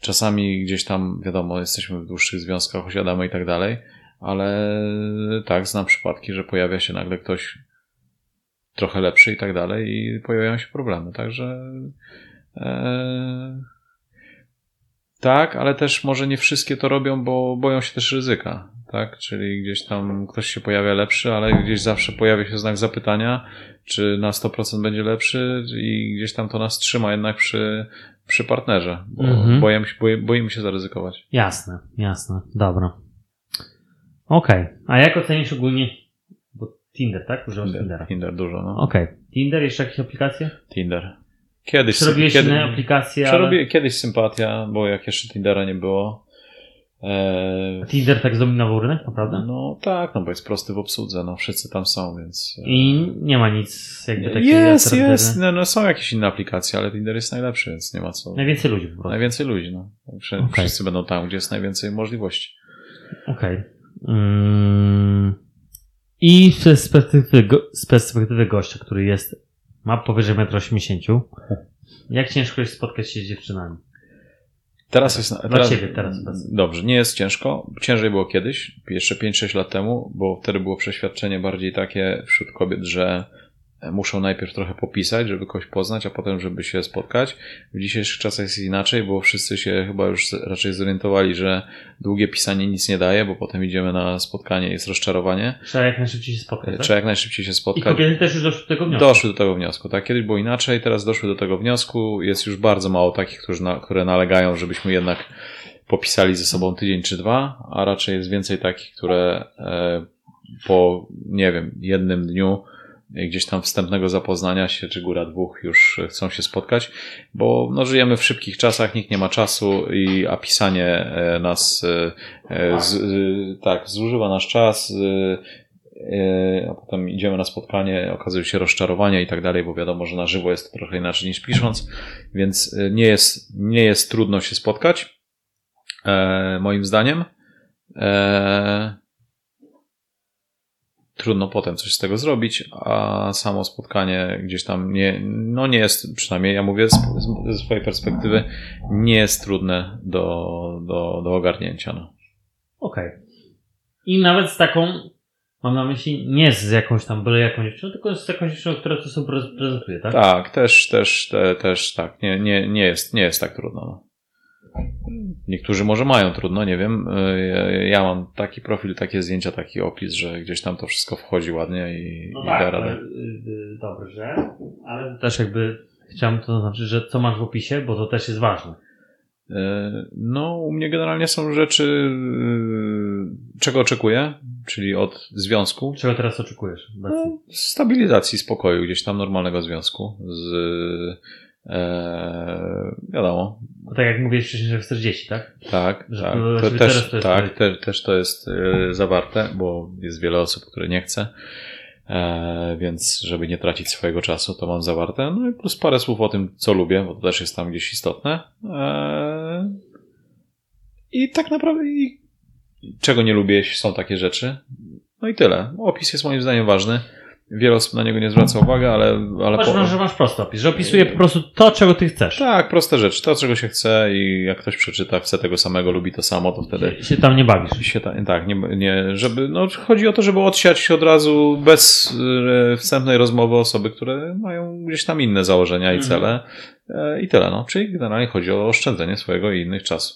czasami gdzieś tam, wiadomo, jesteśmy w dłuższych związkach, osiadamy i tak dalej, ale tak, znam przypadki, że pojawia się nagle ktoś trochę lepszy i tak dalej i pojawiają się problemy. Także e, tak, ale też może nie wszystkie to robią, bo boją się też ryzyka, tak? Czyli gdzieś tam ktoś się pojawia lepszy, ale gdzieś zawsze pojawia się znak zapytania, czy na 100% będzie lepszy i gdzieś tam to nas trzyma jednak przy, przy partnerze, bo Mhm. boję się, boimy się zaryzykować. Jasne, jasne. Dobra. Okej. A jak ocenisz ogólnie... Bo Tinder, tak? Używasz Tindera. Tinder dużo, no. Okej. Tinder, jeszcze jakieś aplikacje? Tinder. Kiedyś, Przerobiłeś kiedy, inne aplikacje, przerobię, ale kiedyś sympatia, bo jak jeszcze Tindera nie było. E, Tinder tak zdominował rynek, naprawdę? no tak, no bo jest prosty w obsłudze, no wszyscy tam są, więc... e, I nie ma nic jakby takiego. Jest, jest, no, no są jakieś inne aplikacje, ale Tinder jest najlepszy, więc nie ma co. Najwięcej ludzi po prostu. Najwięcej ludzi, no. Wszyscy, Okej. wszyscy będą tam, gdzie jest najwięcej możliwości. Okej. Mm. I z perspektywy, go, z perspektywy gościa, który jest, ma powyżej 1,80 m, jak ciężko jest spotkać się z dziewczynami? Teraz jest. Dla teraz, ciebie teraz. Dobrze, nie jest ciężko. Ciężej było kiedyś, jeszcze 5-6 lat temu, bo wtedy było przeświadczenie bardziej takie wśród kobiet, że muszą najpierw trochę popisać, żeby kogoś poznać, a potem, żeby się spotkać. W dzisiejszych czasach jest inaczej, bo wszyscy się chyba już raczej zorientowali, że długie pisanie nic nie daje, bo potem idziemy na spotkanie, jest rozczarowanie. Trzeba jak najszybciej się spotkać. Tak? Trzeba jak najszybciej się I spotkać. kobiety też już doszły do tego wniosku. Doszły do tego wniosku, tak? Kiedyś było inaczej, teraz doszły do tego wniosku. Jest już bardzo mało takich, którzy na, które nalegają, żebyśmy jednak popisali ze sobą tydzień czy dwa, a raczej jest więcej takich, które e, po, nie wiem, jednym dniu e, gdzieś tam wstępnego zapoznania się, czy góra dwóch już chcą się spotkać, bo no, żyjemy w szybkich czasach, nikt nie ma czasu, i, a pisanie e, nas, e, e, z, tak, zużywa nasz czas, a potem idziemy na spotkanie, okazuje się rozczarowania i tak dalej, bo wiadomo, że na żywo jest to trochę inaczej niż pisząc, więc nie jest, nie jest trudno się spotkać, moim zdaniem. Trudno potem coś z tego zrobić, a samo spotkanie gdzieś tam nie, no nie jest, przynajmniej ja mówię z, z, ze swojej perspektywy, nie jest trudne do, do, do ogarnięcia. No. Okej. I nawet z taką, mam na myśli, nie z jakąś tam byle jakąś dziewczyną, tylko z jakąś dziewczyną, która to sobie prezentuje, tak? Tak, też, też, te, też tak. Nie, nie, nie, jest, nie jest tak trudno. No. Niektórzy może mają trudno, nie wiem. Y, Ja mam taki profil, takie zdjęcia, taki opis, że gdzieś tam to wszystko wchodzi ładnie i, No i tak, da radę. y, y, dobrze, ale też jakby chciałem to znaczyć, że co masz w opisie, bo to też jest ważne. Y, No, u mnie generalnie są rzeczy, y, czego oczekuję, czyli od związku, Czego teraz oczekujesz? no, stabilizacji, spokoju, gdzieś tam normalnego związku z, e, wiadomo, tak jak mówiłeś wcześniej, że chcesz dzieci, tak? Tak, Że tak. to To też, to tak te, też to jest e, zawarte, bo jest wiele osób, które nie chce. E, więc żeby nie tracić swojego czasu, to mam zawarte. No i plus parę słów o tym, co lubię, bo to też jest tam gdzieś istotne. E, I tak naprawdę i, czego nie lubię, są takie rzeczy. No i tyle. Opis jest moim zdaniem ważny. Wiele osób na niego nie zwraca uwagi, ale, ale Masz, po, że masz prosty opis, że opisuje po prostu to, czego ty chcesz. tak, proste rzeczy. To, czego się chce i jak ktoś przeczyta, chce tego samego, lubi to samo, to wtedy Się, się tam nie bawisz. się ta, tak, nie, nie, żeby, no chodzi o to, żeby odsiać od razu bez e, wstępnej rozmowy osoby, które mają gdzieś tam inne założenia i Mhm. cele e, i tyle, no. Czyli generalnie chodzi o oszczędzenie swojego i innych czasu.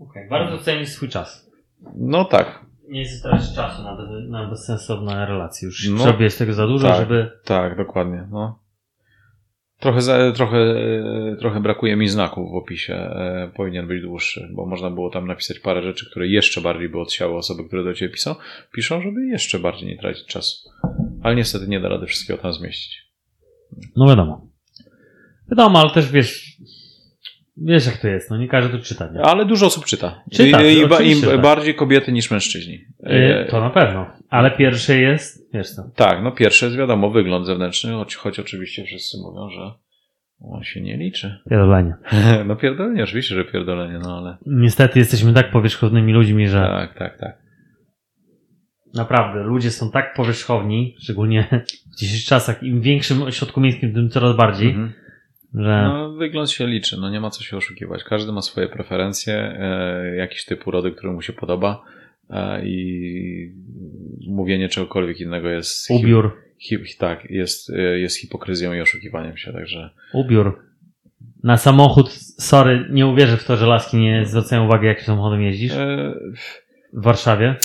Okay. Bardzo cenisz swój czas. No tak, Nie zyskałeś czasu na, bez, na bezsensowne relacje. Już No, zrobiłeś tego za dużo, tak. żeby... tak, dokładnie, no. Trochę, za, trochę, trochę brakuje mi znaków w opisie. E, powinien być dłuższy, bo można było tam napisać parę rzeczy, które jeszcze bardziej by odsiały osoby, które do ciebie piszą, piszą, żeby jeszcze bardziej nie tracić czasu. Ale niestety nie da rady wszystkiego tam zmieścić. No wiadomo. Wiadomo, ale też wiesz... Wiesz jak to jest, no nie każdy to czyta, nie? Ale dużo osób czyta. Czyta, I, i, im że tak. bardziej kobiety niż mężczyźni. Y, E, To na pewno. Ale pierwsze jest, wiesz co, Tak, no pierwsze jest wiadomo, wygląd zewnętrzny, choć, choć oczywiście wszyscy mówią, że on się nie liczy. pierdolenie. No pierdolenie, oczywiście, że pierdolenie, no ale Niestety jesteśmy tak powierzchownymi ludźmi, że tak, tak, tak. naprawdę ludzie są tak powierzchowni, szczególnie w dzisiejszych czasach, im większym ośrodku miejskim, tym coraz bardziej, Mhm. Że No wygląd się liczy, no nie ma co się oszukiwać. Każdy ma swoje preferencje, e, jakiś typ urody, który mu się podoba e, i mówienie czegokolwiek innego jest... ubiór, Hip, tak, jest, e, jest hipokryzją i oszukiwaniem się, także... ubiór. Na samochód, sorry, nie uwierzę w to, że laski nie zwracają uwagi, jakim samochodem jeździsz E, w Warszawie.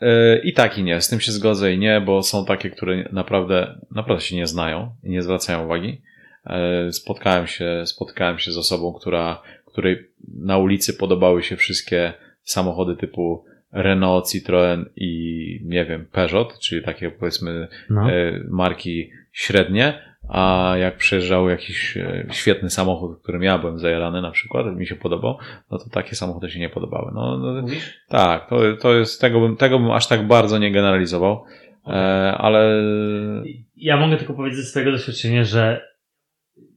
E, I tak i nie, z tym się zgodzę i nie, bo są takie, które naprawdę, naprawdę się nie znają i nie zwracają uwagi. E, Spotkałem się, spotkałem się z osobą, która, której na ulicy podobały się wszystkie samochody typu Renault, Citroën i nie wiem, Peugeot, czyli takie powiedzmy No. e, marki średnie. a jak przejeżdżał jakiś e, świetny samochód, którym ja byłem zajarany na przykład, mi się podobał, no to takie samochody się nie podobały. No, no tak, to, to jest, tego bym, tego bym aż tak bardzo nie generalizował, ale Ja mogę tylko powiedzieć ze swojego doświadczenia, że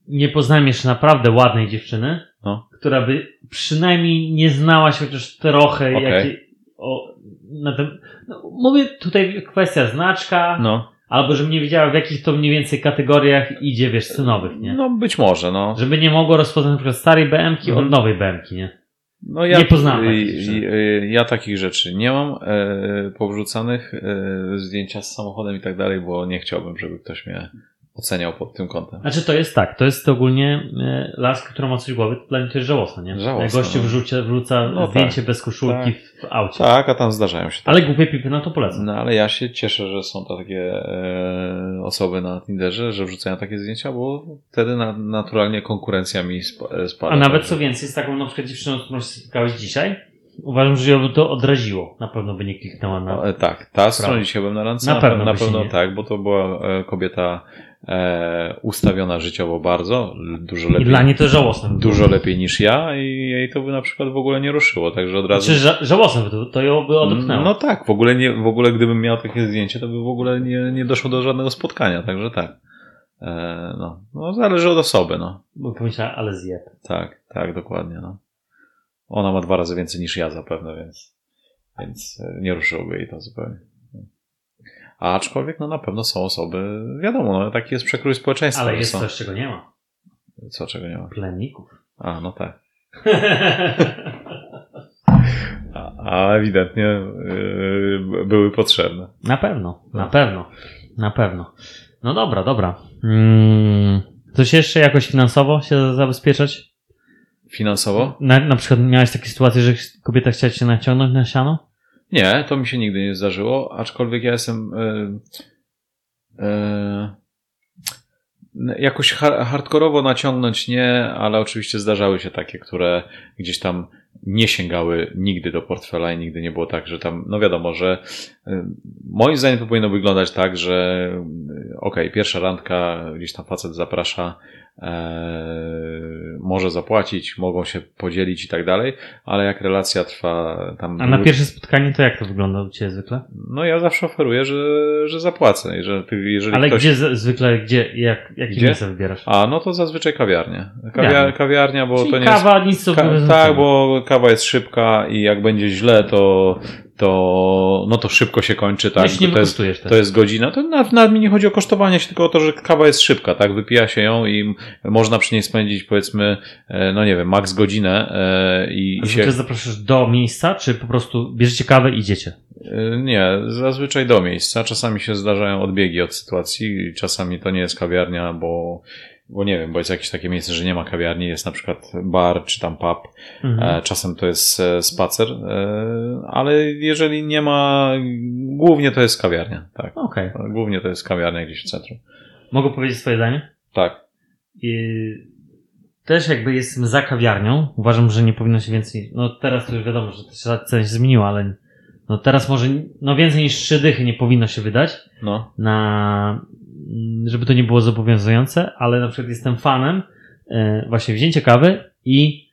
nie poznałem jeszcze naprawdę ładnej dziewczyny, No. która by przynajmniej nie znała się chociaż trochę Okej. jakie, o, na tym, no, mówię tutaj kwestia znaczka, no, albo żebym nie wiedziała w jakich to mniej więcej kategoriach idzie, wiesz, cenowych, nie? no być może, no. Żeby nie mogło rozpoznać na przykład starej BM-ki Mhm. od nowej BM-ki, nie? No ja, Nie poznałem takich rzeczy. y, y, Ja takich rzeczy nie mam e, powrzucanych, e, zdjęcia z samochodem i tak dalej, bo nie chciałbym, żeby ktoś mnie oceniał pod tym kątem. Znaczy to jest tak, to jest ogólnie e, laska, która ma coś w głowie, to dla mnie to jest żałosne, nie? Żałosne, Jak gościu no. wrzucia, wrzuca No zdjęcie bez koszulki w aucie. Tak, a tam zdarzają się. Ale głupie pipy, no to polecam. No ale ja się cieszę, że są to takie e, osoby na Tinderze, że wrzucają takie zdjęcia, bo wtedy na, naturalnie konkurencja mi e, spada. A nawet co więcej, z taką na przykład dziewczyną, którą się spotkałeś dzisiaj, uważam, że ją by to odraziło. Na pewno by nie kliknęła na... E, Tak, ta dzisiaj byłem na randce. Na Na, pewno pewno, na by się pewno tak, bo to była e, kobieta e, ustawiona życiowo bardzo, dużo I lepiej. dla niej to żałosne. by. Dużo lepiej niż ja i jej to by na przykład w ogóle nie ruszyło, także od razu. Znaczy, ża- żałosne by to, to ją by odepchnęło. No tak, w ogóle, nie, w ogóle gdybym miał takie zdjęcie, to by w ogóle nie, nie doszło do żadnego spotkania, także tak. E, no, no, zależy od osoby, no. Bo pomyślała, ale zjeb. Tak, tak, dokładnie, no. Ona ma dwa razy więcej niż ja zapewne, więc, więc e, nie ruszyłoby jej to zupełnie. Aczkolwiek, no na pewno są osoby, wiadomo, no taki jest przekrój społeczeństwa. Ale jest są, coś, czego nie ma. Co, czego nie ma? Plemników. A, no tak. A, a ewidentnie yy, były potrzebne. Na pewno, na No. pewno, na pewno. No dobra, dobra. Mm, coś jeszcze jakoś finansowo się zabezpieczać? Finansowo? Na, na przykład miałeś takie sytuacje, że kobieta chciała cię naciągnąć na siano? Nie, to mi się nigdy nie zdarzyło, aczkolwiek ja jestem e, e, jakoś ha- hardkorowo naciągnąć nie, ale oczywiście zdarzały się takie, które gdzieś tam nie sięgały nigdy do portfela i nigdy nie było tak, że tam, no wiadomo, że e, moim zdaniem to powinno wyglądać tak, że okej, pierwsza randka, gdzieś tam facet zaprasza, może zapłacić, mogą się podzielić i tak dalej, ale jak relacja trwa tam... A na pierwsze spotkanie to jak to wygląda u Ciebie zwykle? no ja zawsze oferuję, że, że zapłacę. I że ty, jeżeli Ale ktoś... gdzie z, zwykle, gdzie, jak, jakie Gdzie? miejsce wybierasz? A, no to zazwyczaj kawiarnia. Kawia, Kawiarnia. bo Czyli to nie kawa, nic co jest... Ka- tak, bo kawa jest szybka i jak będzie źle, to, to, no to szybko się kończy, tak? Jeśli to, jest, to jest godzina. To nawet, nawet mi nie chodzi o kosztowanie się, tylko o to, że kawa jest szybka, tak? Wypija się ją i można przy niej spędzić powiedzmy, e, no nie wiem, maks godzinę e, i, A się... zwykle zapraszasz do miejsca, czy po prostu bierzecie kawę i idziecie? Y, Nie, zazwyczaj do miejsca. Czasami się zdarzają odbiegi od sytuacji, czasami to nie jest kawiarnia, bo, bo nie wiem, bo jest jakieś takie miejsce, że nie ma kawiarni, jest na przykład bar czy tam pub. Mhm. E, Czasem to jest e, spacer, e, ale jeżeli nie ma, głównie to jest kawiarnia, tak. Okej. Głównie to jest kawiarnia gdzieś w centrum. Mogę powiedzieć swoje zdanie? Tak. I też jakby jestem za kawiarnią. Uważam, że nie powinno się więcej. No teraz to już wiadomo, że to się zmieniła, ale no teraz może no więcej niż trzy dychy nie powinno się wydać No. na żeby to nie było zobowiązujące, ale na przykład jestem fanem e, właśnie wzięcia kawy i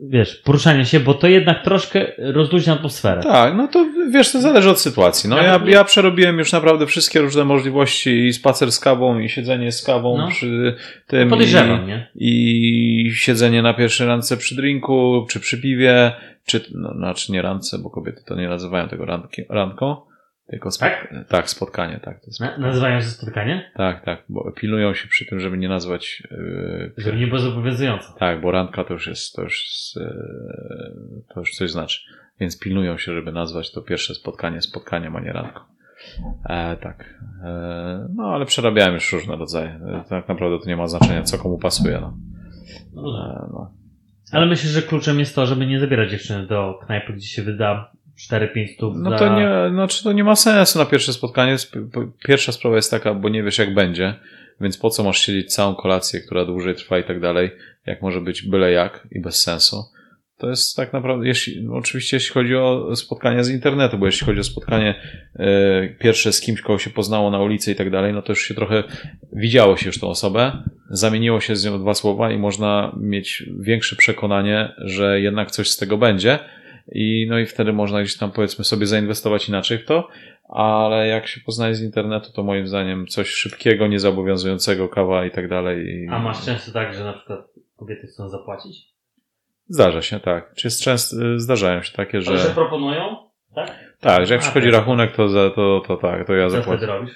wiesz, poruszania się, bo to jednak troszkę rozluźnia atmosferę. Tak, no to wiesz, to zależy od sytuacji. No ja, ja przerobiłem już naprawdę wszystkie różne możliwości i spacer z kawą, i siedzenie z kawą No. przy tym. Podejrzewam, i, nie? I siedzenie na pierwszej randce przy drinku, czy przy piwie, czy, no, znaczy nie randce, bo kobiety to nie nazywają tego randki, randką, tylko spot, Tak? tak, spotkanie, tak. To jest, Na, nazywają się spotkanie? tak, tak, bo pilują się przy tym, żeby nie nazwać, yy, Żeby nie było zobowiązujące. tak, bo randka to już jest, to już, jest, yy, to już coś znaczy. Więc pilnują się, żeby nazwać to pierwsze spotkanie spotkaniem, a nie randką. E, tak. E, no, ale przerabiałem już różne rodzaje. E, tak naprawdę to nie ma znaczenia, co komu pasuje. No. E, no. Ale myślę, że kluczem jest to, żeby nie zabierać dziewczyny do knajpy, gdzie się wyda 4-5 stów No za... to nie, znaczy to nie ma sensu na pierwsze spotkanie. Pierwsza sprawa jest taka, bo nie wiesz jak będzie, więc po co masz siedzieć całą kolację, która dłużej trwa i tak dalej, jak może być byle jak i bez sensu. To jest tak naprawdę, jeśli, oczywiście jeśli chodzi o spotkania z internetu, bo jeśli chodzi o spotkanie e, pierwsze z kimś, kogo się poznało na ulicy i tak dalej, no to już się trochę widziało się już tą osobę, zamieniło się z nią dwa słowa i można mieć większe przekonanie, że jednak coś z tego będzie i no i wtedy można gdzieś tam powiedzmy sobie zainwestować inaczej w to, ale jak się poznaje z internetu, to moim zdaniem coś szybkiego, niezobowiązującego, kawa i tak dalej. i- A masz często tak, że na przykład kobiety chcą zapłacić? Zdarza się, tak. Czy jest często, zdarzają się takie, Że, że że... proponują? Tak? Tak, że jak A, przychodzi jest- rachunek, to, za, to, to tak, to ja Co wtedy zapłacę. robisz?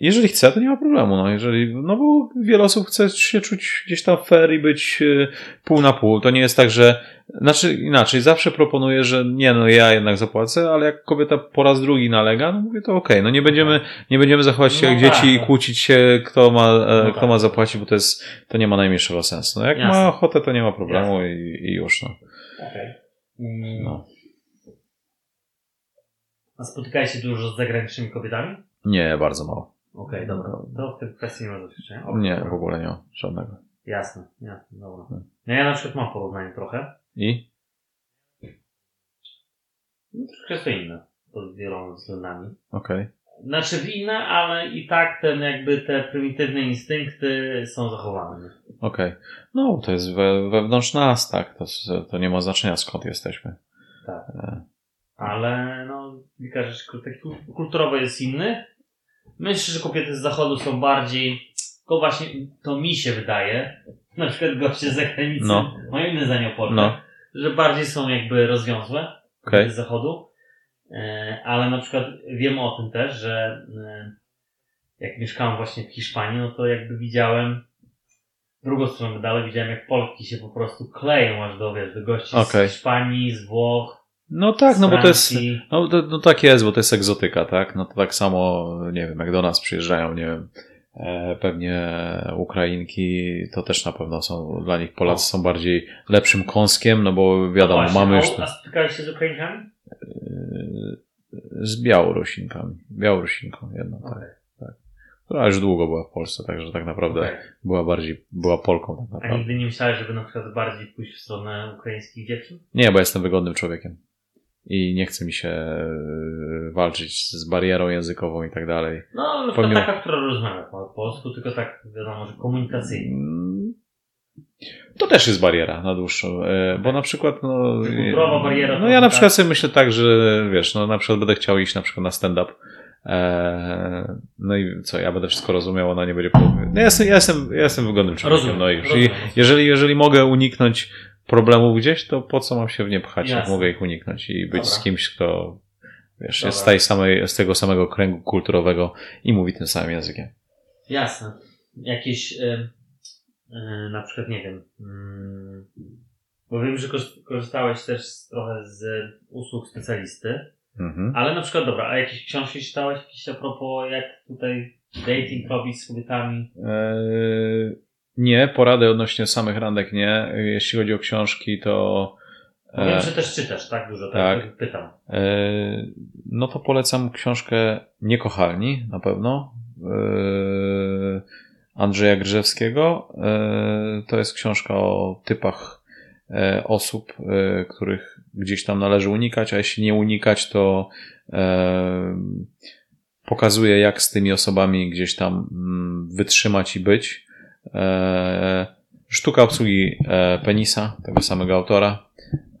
Jeżeli chce, to nie ma problemu. No, jeżeli, no bo wiele osób chce się czuć gdzieś tam fair i być e, pół na pół. To nie jest tak, że. Znaczy inaczej, zawsze proponuję, że nie, no ja jednak zapłacę, ale jak kobieta po raz drugi nalega, no mówię to okej. No nie będziemy, nie będziemy zachować się No jak tak, dzieci i kłócić się, kto ma, e, No kto tak. ma zapłacić, bo to jest, to nie ma najmniejszego sensu. No jak Jasne. ma ochotę, to nie ma problemu i, i już, no. Okej. Mm. no. A spotykałeś się dużo z zagranicznymi kobietami? Nie, bardzo mało. Okej, dobra. To w tej kwestii nie ma doświadczenia. Okej, Nie, w ogóle nie ma żadnego. Jasne, jasne, dobra. Hmm. No ja na przykład mam porównanie trochę. I? No, Troszkę to inne pod wieloma względami. Okej. Znaczy inne, ale i tak ten jakby te prymitywne instynkty są zachowane. Okej. No, to jest we, wewnątrz nas, tak. To, to nie ma znaczenia skąd jesteśmy. Tak. E, Ale no, kilka rzeczy kul- takich kul- kulturowo jest innych. Myślę, że kobiety z zachodu są bardziej, to właśnie, to mi się wydaje, na przykład goście z zagranicy No. mają inne zdanie o No. że bardziej są jakby rozwiązłe kobiety z zachodu. E, Ale na przykład wiem o tym też, że e, jak mieszkałem właśnie w Hiszpanii, no to jakby widziałem drugą stronę medalu, widziałem jak Polki się po prostu kleją aż do, wiesz, do gości Okej. z Hiszpanii, z Włoch, No tak, no bo to jest. No, to, no tak jest, bo to jest egzotyka, tak? No to tak samo, nie wiem, jak do nas przyjeżdżają, nie wiem, e, pewnie Ukrainki, to też na pewno są, dla nich Polacy są bardziej lepszym kąskiem, no bo wiadomo, No mamy już A, a spotykałeś się z Ukraińcami? e, z Białorusinkami. Białorusinką jedną, tak. Okej. Która już długo była w Polsce, także tak naprawdę Okej. była bardziej, była Polką tak A naprawdę. nigdy nie myślałeś, żeby na przykład bardziej pójść w stronę ukraińskich dziewczyn? Nie, bo jestem wygodnym człowiekiem. I nie chce mi się e, walczyć z barierą językową i tak dalej. No, przykład Pomimo- taka, która rozmawia po polsku, tylko tak wiadomo, że komunikacyjnie. Mm, To też jest bariera na dłuższą, e, bo na przykład no, kulturowa bariera No ja na tak. przykład sobie myślę tak, że wiesz, no na przykład będę chciał iść na przykład na stand-up. e, No i co, ja będę wszystko rozumiał, ona nie będzie no ja, jestem, ja, jestem, ja jestem wygodnym człowiekiem. Rozumiem, no i już. I jeżeli, jeżeli mogę uniknąć problemów gdzieś, to po co mam się w nie pchać, jak mogę ich uniknąć i być Dobra. z kimś, kto wiesz, jest z, tej samej, z tego samego kręgu kulturowego i mówi tym samym językiem. Jasne. Jakieś, y, y, na przykład, nie wiem, mm, bo wiem, że korzystałeś też z, trochę z usług specjalisty, Mhm. ale na przykład, dobra, a jakieś książki czytałeś jakieś a propos, jak tutaj dating robić z kobietami? Eee, nie, porady odnośnie samych randek nie. Jeśli chodzi o książki, to Bo wiem, e, że też czytasz, tak? Dużo, tak? tak. Pytam. e, no to polecam książkę Niekochalni na pewno. E, Andrzeja Grzewskiego. To jest książka o typach osób, których gdzieś tam należy unikać, a jeśli nie unikać, to pokazuje, jak z tymi osobami gdzieś tam mm, wytrzymać i być. E, Sztuka obsługi e, penisa, tego samego autora.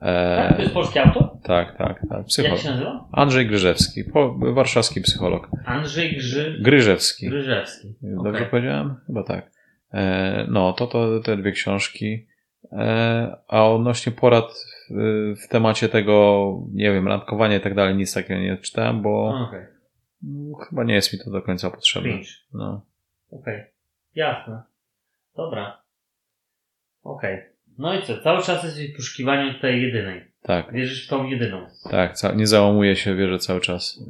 Tak? To E, jest polski autor? tak, tak, tak. Jak Psycholog. się nazywa? Andrzej Gryżewski, po, warszawski psycholog. Andrzej Grzy... Gryżewski. Gryżewski. Dobrze Okej. powiedziałem? Chyba tak. E, no, to, to te dwie książki. E, a odnośnie porad w, temacie tego, nie wiem, randkowania i tak dalej, nic takiego nie czytałem, bo mm, chyba nie jest mi to do końca potrzebne. No. Okej. Jasne. Dobra. Okej. No i co? Cały czas jesteś w poszukiwaniu tej jedynej. Tak, Wierzysz w tą jedyną. tak, nie załamuje się wierzę cały czas.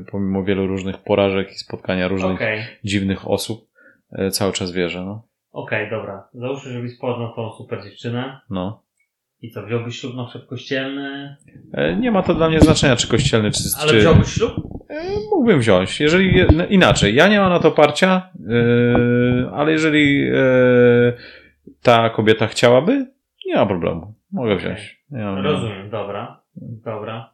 E, pomimo wielu różnych porażek i spotkania różnych Okej. dziwnych osób, e, cały czas wierzę, no. Okej, dobra. Załóżmy, żebyś poznał tą super dziewczynę. no. I co, wziąłbyś ślub na przykład kościelny? E, Nie ma to dla mnie znaczenia, czy kościelny, czy, Ale czy, wziąłbyś ślub? E, Mógłbym wziąć. Jeżeli no, inaczej, ja nie mam na to parcia, yy, ale jeżeli yy, ta kobieta chciałaby, nie ma problemu. Mogę wziąć. Ja, Rozumiem, dobra. Dobra.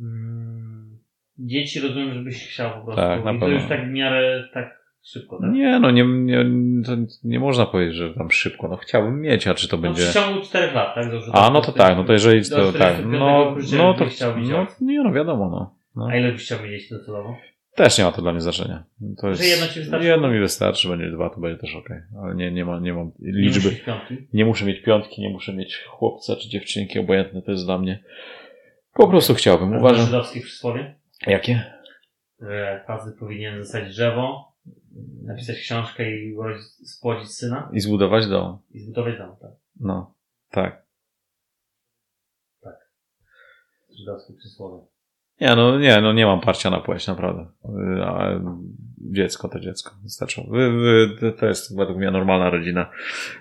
Mm, Dzieci rozumiem, żebyś chciał po prostu. Tak, na I to pewno. już tak w miarę tak szybko, tak? Nie, no nie, nie, to nie można powiedzieć, że tam szybko. No chciałbym mieć, a czy to No, będzie... w ciągu 4 lat, tak? Dobrze, A, no to tak, no to jeżeli to tak, 45 no, no to no, dziecko. nie, no wiadomo, no. No. A ile byś chciał mieć docelowo? Też nie ma to dla mnie znaczenia. To jest, Że jedno ci wystarczy? Jedno mi wystarczy, będzie dwa, to będzie też ok. Ale nie, nie, ma, nie mam liczby. Nie. Nie muszę mieć piątki, nie muszę mieć chłopca czy dziewczynki, obojętne to jest dla mnie. Po prostu chciałbym. Uważam. Uważam. żydowskie przysłowie, Jakie? że facet powinien zasadzić drzewo, napisać książkę i spłodzić syna I zbudować dom. i zbudować dom, tak? No, tak. Żydowskie przysłowie. Nie, no nie, no nie mam parcia na płeć, naprawdę. Dziecko to dziecko. Wystarczy. Wy, wy, to jest według mnie normalna rodzina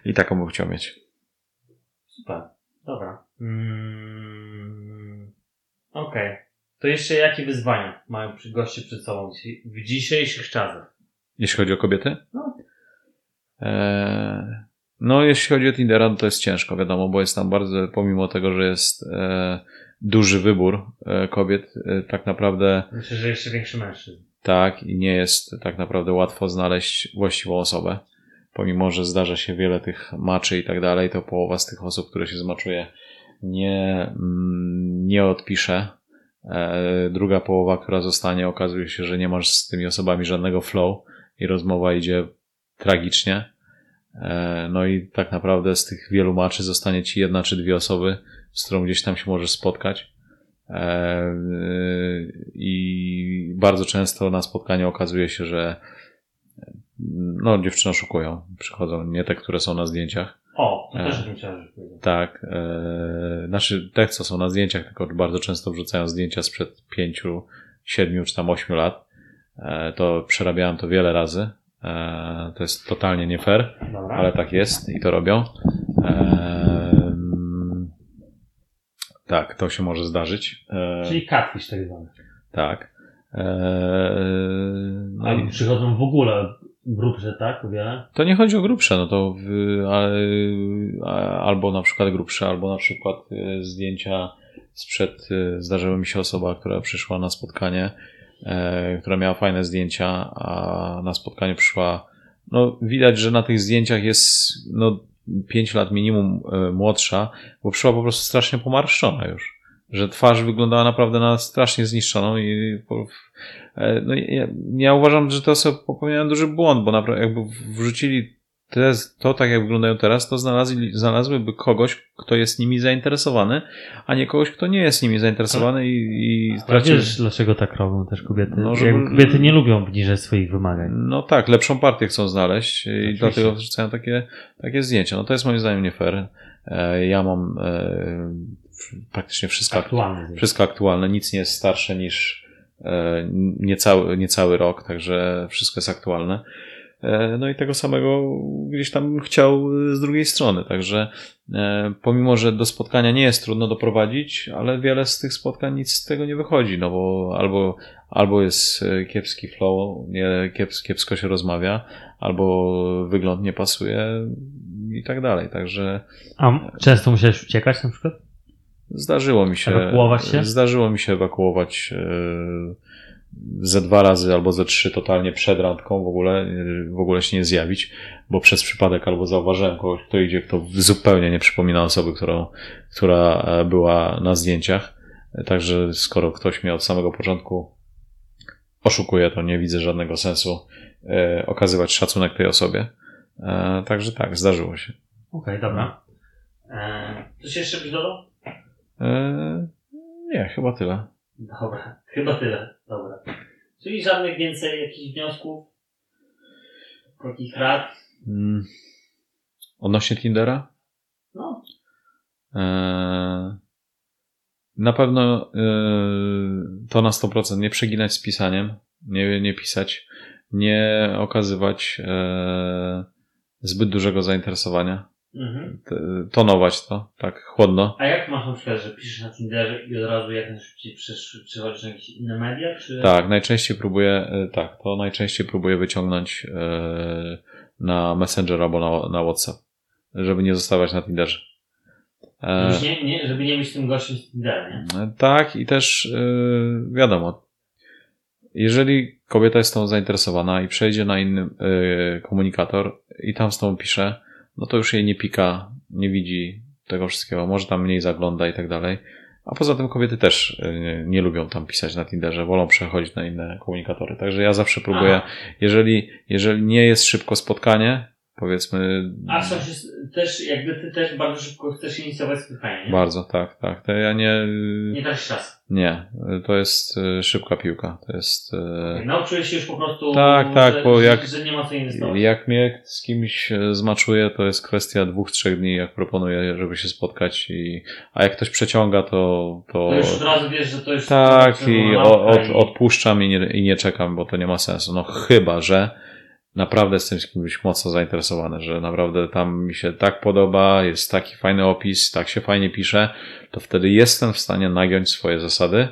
i taką bym chciał mieć. Super. Dobra. Mm, Okej. To jeszcze jakie wyzwania mają goście przed sobą w dzisiejszych czasach? Jeśli chodzi o kobiety? No. Eee, no, jeśli chodzi o Tindera, to jest ciężko, wiadomo, bo jest tam bardzo, pomimo tego, że jest e, duży wybór e, kobiet, e, tak naprawdę Myślę, że jeszcze większy mężczyzn. tak i nie jest tak naprawdę łatwo znaleźć właściwą osobę. Pomimo, że zdarza się wiele tych maczy i tak dalej, to połowa z tych osób, które się zmaczuje, nie, mm, nie odpisze. E, Druga połowa, która zostanie, okazuje się, że nie masz z tymi osobami żadnego flow i rozmowa idzie tragicznie. No i tak naprawdę z tych wielu maczy zostanie ci jedna czy dwie osoby, z którą gdzieś tam się możesz spotkać. E, I bardzo często na spotkaniu okazuje się, że no, dziewczyny oszukują. Przychodzą nie te, które są na zdjęciach. O, to E. też żeby powiedział. Tak. E, znaczy, te, co są na zdjęciach, tylko bardzo często wrzucają zdjęcia sprzed pięciu, siedmiu czy tam ośmiu lat. E, to przerabiałem to wiele razy. E, to jest totalnie nie fair, Dobra. ale tak jest i to robią. E, tak, to się może zdarzyć. E, Czyli catfish tak zwany. Tak. E, no A i przychodzą w ogóle grubsze, tak? Wiele? to nie chodzi o grubsze, no to w, a, a, albo na przykład grubsze, albo na przykład e, zdjęcia sprzed, e, zdarzyła mi się osoba, która przyszła na spotkanie, e, która miała fajne zdjęcia, a na spotkanie przyszła, no widać, że na tych zdjęciach jest no 5 lat minimum e, młodsza, bo przyszła po prostu strasznie pomarszczona już. Że twarz wyglądała naprawdę na strasznie zniszczoną i e, no, ja, ja uważam, że te osoby popełniają duży błąd, bo naprawdę jakby wrzucili te, to tak jak wyglądają teraz, to znalazli, znalazłyby kogoś, kto jest nimi zainteresowany, a nie kogoś, kto nie jest nimi zainteresowany i, i wiesz, dlaczego tak robią też kobiety? No, żeby- Kobiety nie lubią obniżać swoich wymagań. No tak, lepszą partię chcą znaleźć i Oczywiście. dlatego wrzucają takie, takie zdjęcia. No to jest moim zdaniem nie fair. E, Ja mam e, praktycznie wszystko, Aktualne. wszystko aktualne, nic nie jest starsze niż e, niecały, niecały rok, także wszystko jest aktualne. E, No i tego samego gdzieś tam chciał z drugiej strony, także e, pomimo, że do spotkania nie jest trudno doprowadzić, ale wiele z tych spotkań nic z tego nie wychodzi, no bo albo, albo jest e, kiepski flow, nie, kieps, kiepsko się rozmawia, albo wygląd nie pasuje i tak dalej, także A często musiałeś uciekać na przykład? Zdarzyło mi się. Ewakuować się? Zdarzyło mi się ewakuować e, ze dwa razy albo ze trzy totalnie przed randką w ogóle, w ogóle się nie zjawić, bo przez przypadek albo zauważyłem kogoś, kto idzie, kto zupełnie nie przypomina osoby, którą, która e, była na zdjęciach. Także skoro ktoś mnie od samego początku oszukuje, to nie widzę żadnego sensu e, okazywać szacunek tej osobie. E, Także tak, zdarzyło się. Okej, dobra. Eee, coś jeszcze byś dodał? Nie, chyba tyle. Dobra, chyba tyle. Dobra. Czyli żadnych więcej jakichś wniosków? Takich rad? Mm. Odnośnie Tindera? No, Eee, Na pewno eee, to na 100% nie przeginać z pisaniem, nie, nie pisać, nie okazywać eee, zbyt dużego zainteresowania, mhm. Tonować to, tak chłodno. A jak masz na przykład, że piszesz na Tinderze i od razu jak najszybciej przychodzisz na jakieś inne media, czy... Tak, najczęściej próbuję, e, tak, to najczęściej próbuję wyciągnąć eee, na Messenger albo na, na WhatsApp, żeby nie zostawać na Tinderze. E, Już nie, nie, żeby nie być tym gościem z Tindera, nie? Tak, i też yy, wiadomo, jeżeli kobieta jest tą zainteresowana i przejdzie na inny yy, komunikator i tam z tą pisze, no to już jej nie pika, nie widzi tego wszystkiego, może tam mniej zagląda i tak dalej. A poza tym kobiety też yy, nie lubią tam pisać na Tinderze, wolą przechodzić na inne komunikatory. Także ja zawsze próbuję, Aha. jeżeli, jeżeli nie jest szybko spotkanie, powiedzmy. A w sensie też, jakby ty też bardzo szybko chcesz inicjować spotkanie, nie? Bardzo, tak, tak. To ja nie. Nie tracisz czasu. Nie, to jest y, szybka piłka. To jest. y, Nauczyłeś się już po prostu, Tak, tak, że, bo że, jak- że nie ma co inwestować. Jak mnie z kimś e, zmaczuje, to jest kwestia dwóch, trzech dni, jak proponuję, żeby się spotkać. I, a jak ktoś przeciąga, to. to To już od razu wiesz, że to już... tak, to i od, i- odpuszczam i nie, i nie czekam, bo to nie ma sensu. No chyba, że naprawdę jestem z kimś mocno zainteresowany, że naprawdę tam mi się tak podoba, jest taki fajny opis, tak się fajnie pisze, to wtedy jestem w stanie nagiąć swoje zasady.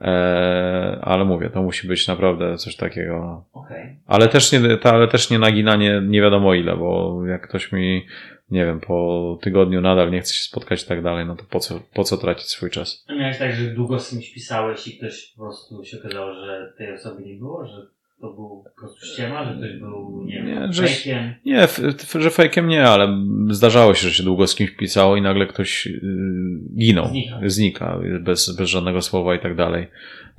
Eee, ale mówię, to musi być naprawdę coś takiego. Okej. Ale też nie, to, ale też nie naginanie nie wiadomo ile, bo jak ktoś mi, nie wiem, po tygodniu nadal nie chce się spotkać i tak dalej, no to po co, po co tracić swój czas? Miałeś tak, że długo z kimś pisałeś i ktoś po prostu się okazało, że tej osoby nie było, że to był po prostu ściema, że ktoś był, nie wiem, że- fejkiem. Nie, że fejkiem nie, ale zdarzało się, że się długo z kimś pisało i nagle ktoś yy, ginął, Znika. znika, bez, bez żadnego słowa i tak dalej.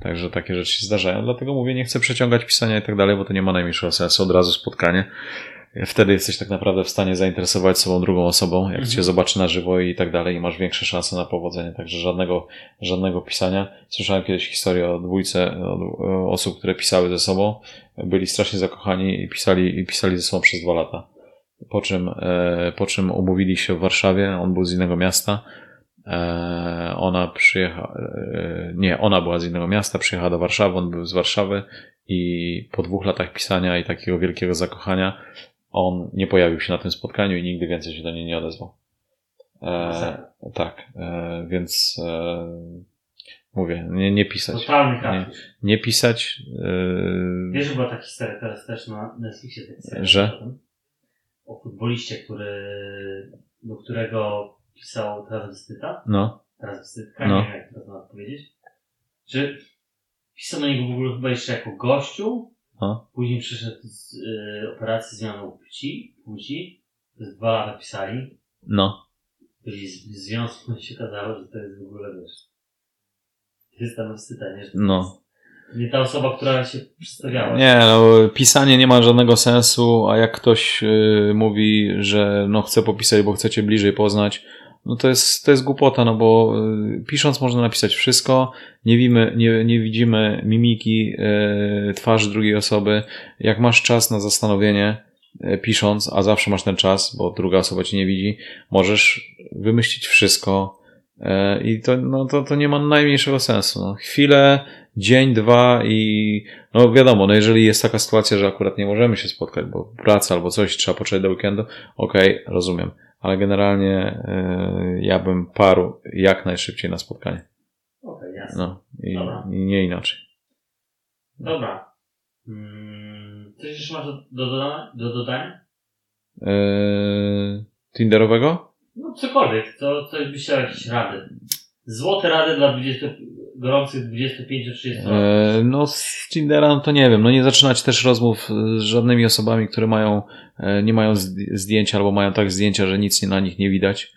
Także takie rzeczy się zdarzają. Dlatego mówię, nie chcę przeciągać pisania i tak dalej, bo to nie ma najmniejszego sensu. Od razu spotkanie. Wtedy jesteś tak naprawdę w stanie zainteresować sobą drugą osobą, jak Mhm. cię zobaczy na żywo i tak dalej i masz większe szanse na powodzenie. Także żadnego, żadnego pisania. Słyszałem kiedyś historię o dwójce o, osób, które pisały ze sobą. Byli strasznie zakochani i pisali, i pisali ze sobą przez dwa lata. Po czym, e, po czym umówili się w Warszawie, on był z innego miasta. E, ona przyjechała, e, nie, ona była z innego miasta, przyjechała do Warszawy, on był z Warszawy i po dwóch latach pisania i takiego wielkiego zakochania on nie pojawił się na tym spotkaniu i nigdy więcej się do niej nie odezwał. E, tak, e, więc e, mówię, nie, nie pisać. Totalny catfish. Nie pisać. E, Wiesz, że była ta historia teraz też na Netflixie. Tak Że? o futboliście, który, do którego pisał transwestyta. no, Transwestytka, No. nie wiem jak to powiedzieć. Czy pisał na niego w ogóle chyba jeszcze jako gościu. No. Później przyszedł z y, operacji zmianą płci, płci. Przez dwa lata pisali. no. Byli z, w związku się okazało, że to jest w ogóle wiesz. To jest tam wstyda, nie? Że No. Nie ta osoba, która się przedstawiała. Nie, no, pisanie nie ma żadnego sensu, a jak ktoś y, mówi, że no chce popisać, bo chcecie bliżej poznać, no to jest, to jest głupota, no bo y, pisząc można napisać wszystko, nie, widzimy, nie, nie widzimy mimiki y, twarzy drugiej osoby. Jak masz czas na zastanowienie, y, pisząc, a zawsze masz ten czas, bo druga osoba cię nie widzi, możesz wymyślić wszystko i to, no, to, to nie ma najmniejszego sensu. No, chwilę, dzień, dwa i no wiadomo, no jeżeli jest taka sytuacja, że akurat nie możemy się spotkać, bo praca albo coś, trzeba poczekać do weekendu, okej, rozumiem. Ale generalnie y, ja bym paru jak najszybciej na spotkanie. Okej, jasne. No i, i nie inaczej. Dobra. Mm, coś jeszcze masz do, do, dodania? do dodania? Y, Tinderowego? No cokolwiek, to coś byś chciał jakieś rady. Złote rady dla 20, gorących 25-30 lat. E, No z Tindera no to nie wiem, no nie zaczynać też rozmów z żadnymi osobami, które mają, e, nie mają zd- zdjęcia albo mają tak zdjęcia, że nic na nich nie widać.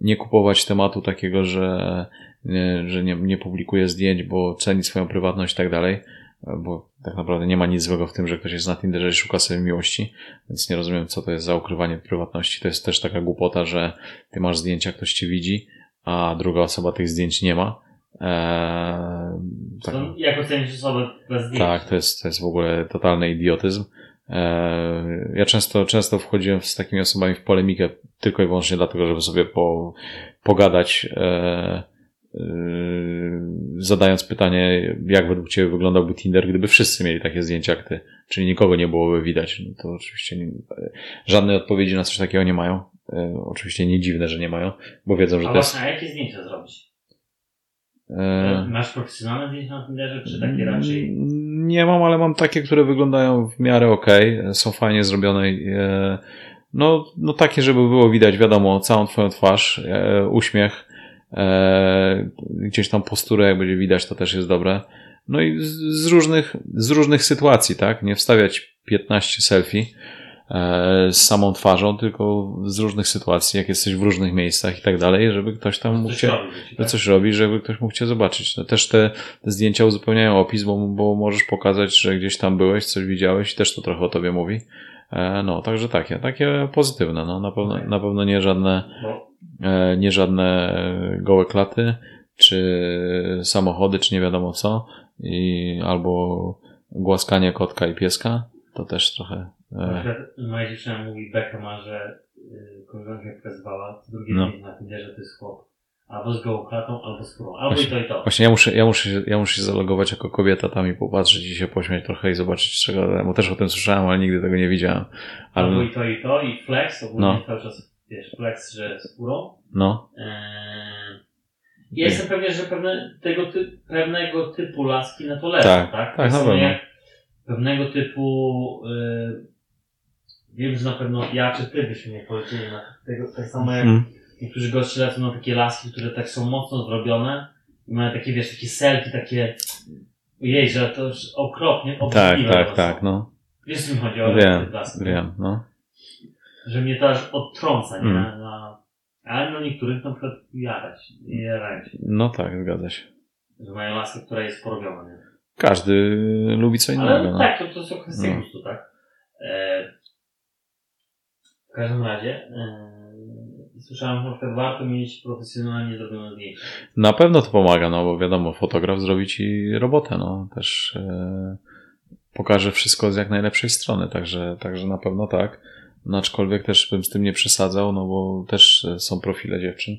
Nie kupować tematu takiego, że, nie, że nie, nie publikuje zdjęć, bo ceni swoją prywatność i tak dalej, e, bo tak naprawdę nie ma nic złego w tym, że ktoś jest na Tinderze i szuka sobie miłości, więc nie rozumiem, co to jest za ukrywanie prywatności. To jest też taka głupota, że ty masz zdjęcia, ktoś cię widzi, a druga osoba tych zdjęć nie ma. Eee, tak. To jak ocenisz osobę bez zdjęć? Tak, to jest, to jest w ogóle totalny idiotyzm. E, Ja często, często wchodziłem z takimi osobami w polemikę tylko i wyłącznie dlatego, żeby sobie po, pogadać, e, e, zadając pytanie, jak według Ciebie wyglądałby Tinder, gdyby wszyscy mieli takie zdjęcia jak Ty, czyli nikogo nie byłoby widać. No to oczywiście nie, żadnej odpowiedzi na coś takiego nie mają. E, Oczywiście nie dziwne, że nie mają, bo wiedzą, że A to jest... właśnie, a jakie zdjęcia zrobić? E, Masz profesjonalne zdjęcia na Tinderze, czy takie raczej? Nie mam, ale mam takie, które wyglądają w miarę ok, są fajnie zrobione. e, No, no takie, żeby było widać, wiadomo, całą twoją twarz, e, uśmiech, gdzieś tam posturę, jak będzie widać, to też jest dobre. No i z, różnych, z różnych sytuacji, tak? Nie wstawiać 15 selfie z samą twarzą, tylko z różnych sytuacji, jak jesteś w różnych miejscach i tak dalej, żeby ktoś tam mógł Coś cię, tak? coś robi, żeby ktoś mógł cię zobaczyć. No też te, te zdjęcia uzupełniają opis, bo, bo możesz pokazać, że gdzieś tam byłeś, coś widziałeś i też to trochę o tobie mówi. E, no, także takie, takie pozytywne, no, na pewno, na pewno nie żadne, No, e, nie żadne gołe klaty, czy samochody, czy nie wiadomo co, i albo głaskanie kotka i pieska, to też trochę, e, moja dziewczyna mówi, Beka ma, że y, koleżanka jak pokazywała, to drugie No. na Tinderze to jest chłop. Albo z gołą klatą, albo z kurą. Albo Właśnie- i to i to. Właśnie ja muszę, ja muszę, się- ja muszę się zalogować jako kobieta tam i popatrzeć i się pośmiać trochę i zobaczyć czego, bo też o tym słyszałem, ale nigdy tego nie widziałem. Albo Ale, i to i to, i flex, ogólnie No. cały czas, wiesz, flex, że z kurą. no, Eee, ja jestem pewien, że pewne, tego ty, pewnego typu laski na to lecą, Tak, tak? tak, To na pewno. Pewnego typu, y, wiem, że na pewno ja czy ty byśmy nie polecieli na tego, tak samo jak Mm. niektórzy goście lecą na takie laski, które tak są mocno zrobione i mają takie, wiesz, takie selfie, takie ojej, że to już okropnie, tak, obrzydliwe tak, tak, są. no, Wiesz, co mi chodzi o wiem, laski? wiem, no. Że mnie to aż odtrąca, nie? Mm. Na, ale na niektórych na przykład jarać, się. No tak, zgadza się. Że mają laskę, która jest porobiona, nie? Każdy lubi co innego, Ale no. tak, to, to są kwestie No. gustu, tak? E, w każdym razie e, słyszałem, że na przykład warto mieć profesjonalnie zrobione zdjęcie. Na pewno to pomaga, no bo wiadomo, fotograf zrobi ci robotę, no też e, pokaże wszystko z jak najlepszej strony, także, także na pewno tak. No, aczkolwiek też bym z tym nie przesadzał, no bo też e, są profile dziewczyn,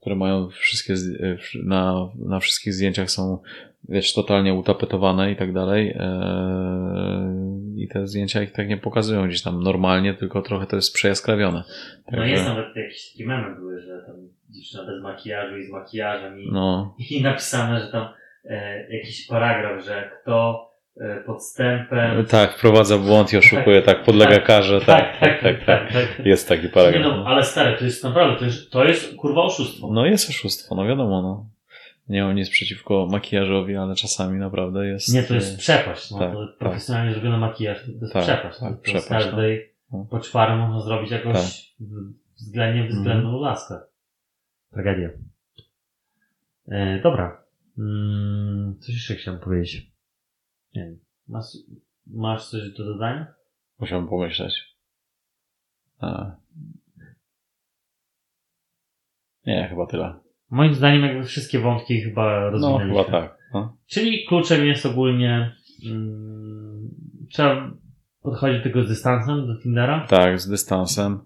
które mają wszystkie, w- na, na wszystkich zdjęciach są, wiesz, totalnie utapetowane i tak dalej. E, I te zdjęcia ich tak nie pokazują gdzieś tam normalnie, tylko trochę to jest przejaskrawione. No jest nawet jakieś takie memy były, że tam dziewczyna bez makijażu i z makijażem i, No, i napisane, że tam e, jakiś paragraf, że kto e, podstępem... tak, wprowadza błąd i oszukuje, tak, podlega tak, karze, tak, tak, tak, tak. tak. Jest taki Nie paragraf. no, ale stary, to jest naprawdę, to jest, to jest kurwa oszustwo. No jest oszustwo, no wiadomo, no. Nie mam nic przeciwko makijażowi, ale czasami naprawdę jest... Nie, to jest przepaść. No, tak, to tak. profesjonalnie zrobiony makijaż to, jest Tak, przepaść. tak, to, przepaść, z każdej no. poczwary można zrobić jakąś Tak. względnie względną Mhm. laskę. Tragedia. E, dobra. Mm, coś jeszcze chciałem powiedzieć. Nie wiem. Masz, masz coś do dodania? Musiałem pomyśleć. A. Nie, chyba tyle. Moim zdaniem jakby wszystkie wątki chyba No, rozwinęliśmy. chyba tak. No. Czyli kluczem jest ogólnie mm, trzeba podchodzić do tego z dystansem do Tindera. Tak, z dystansem.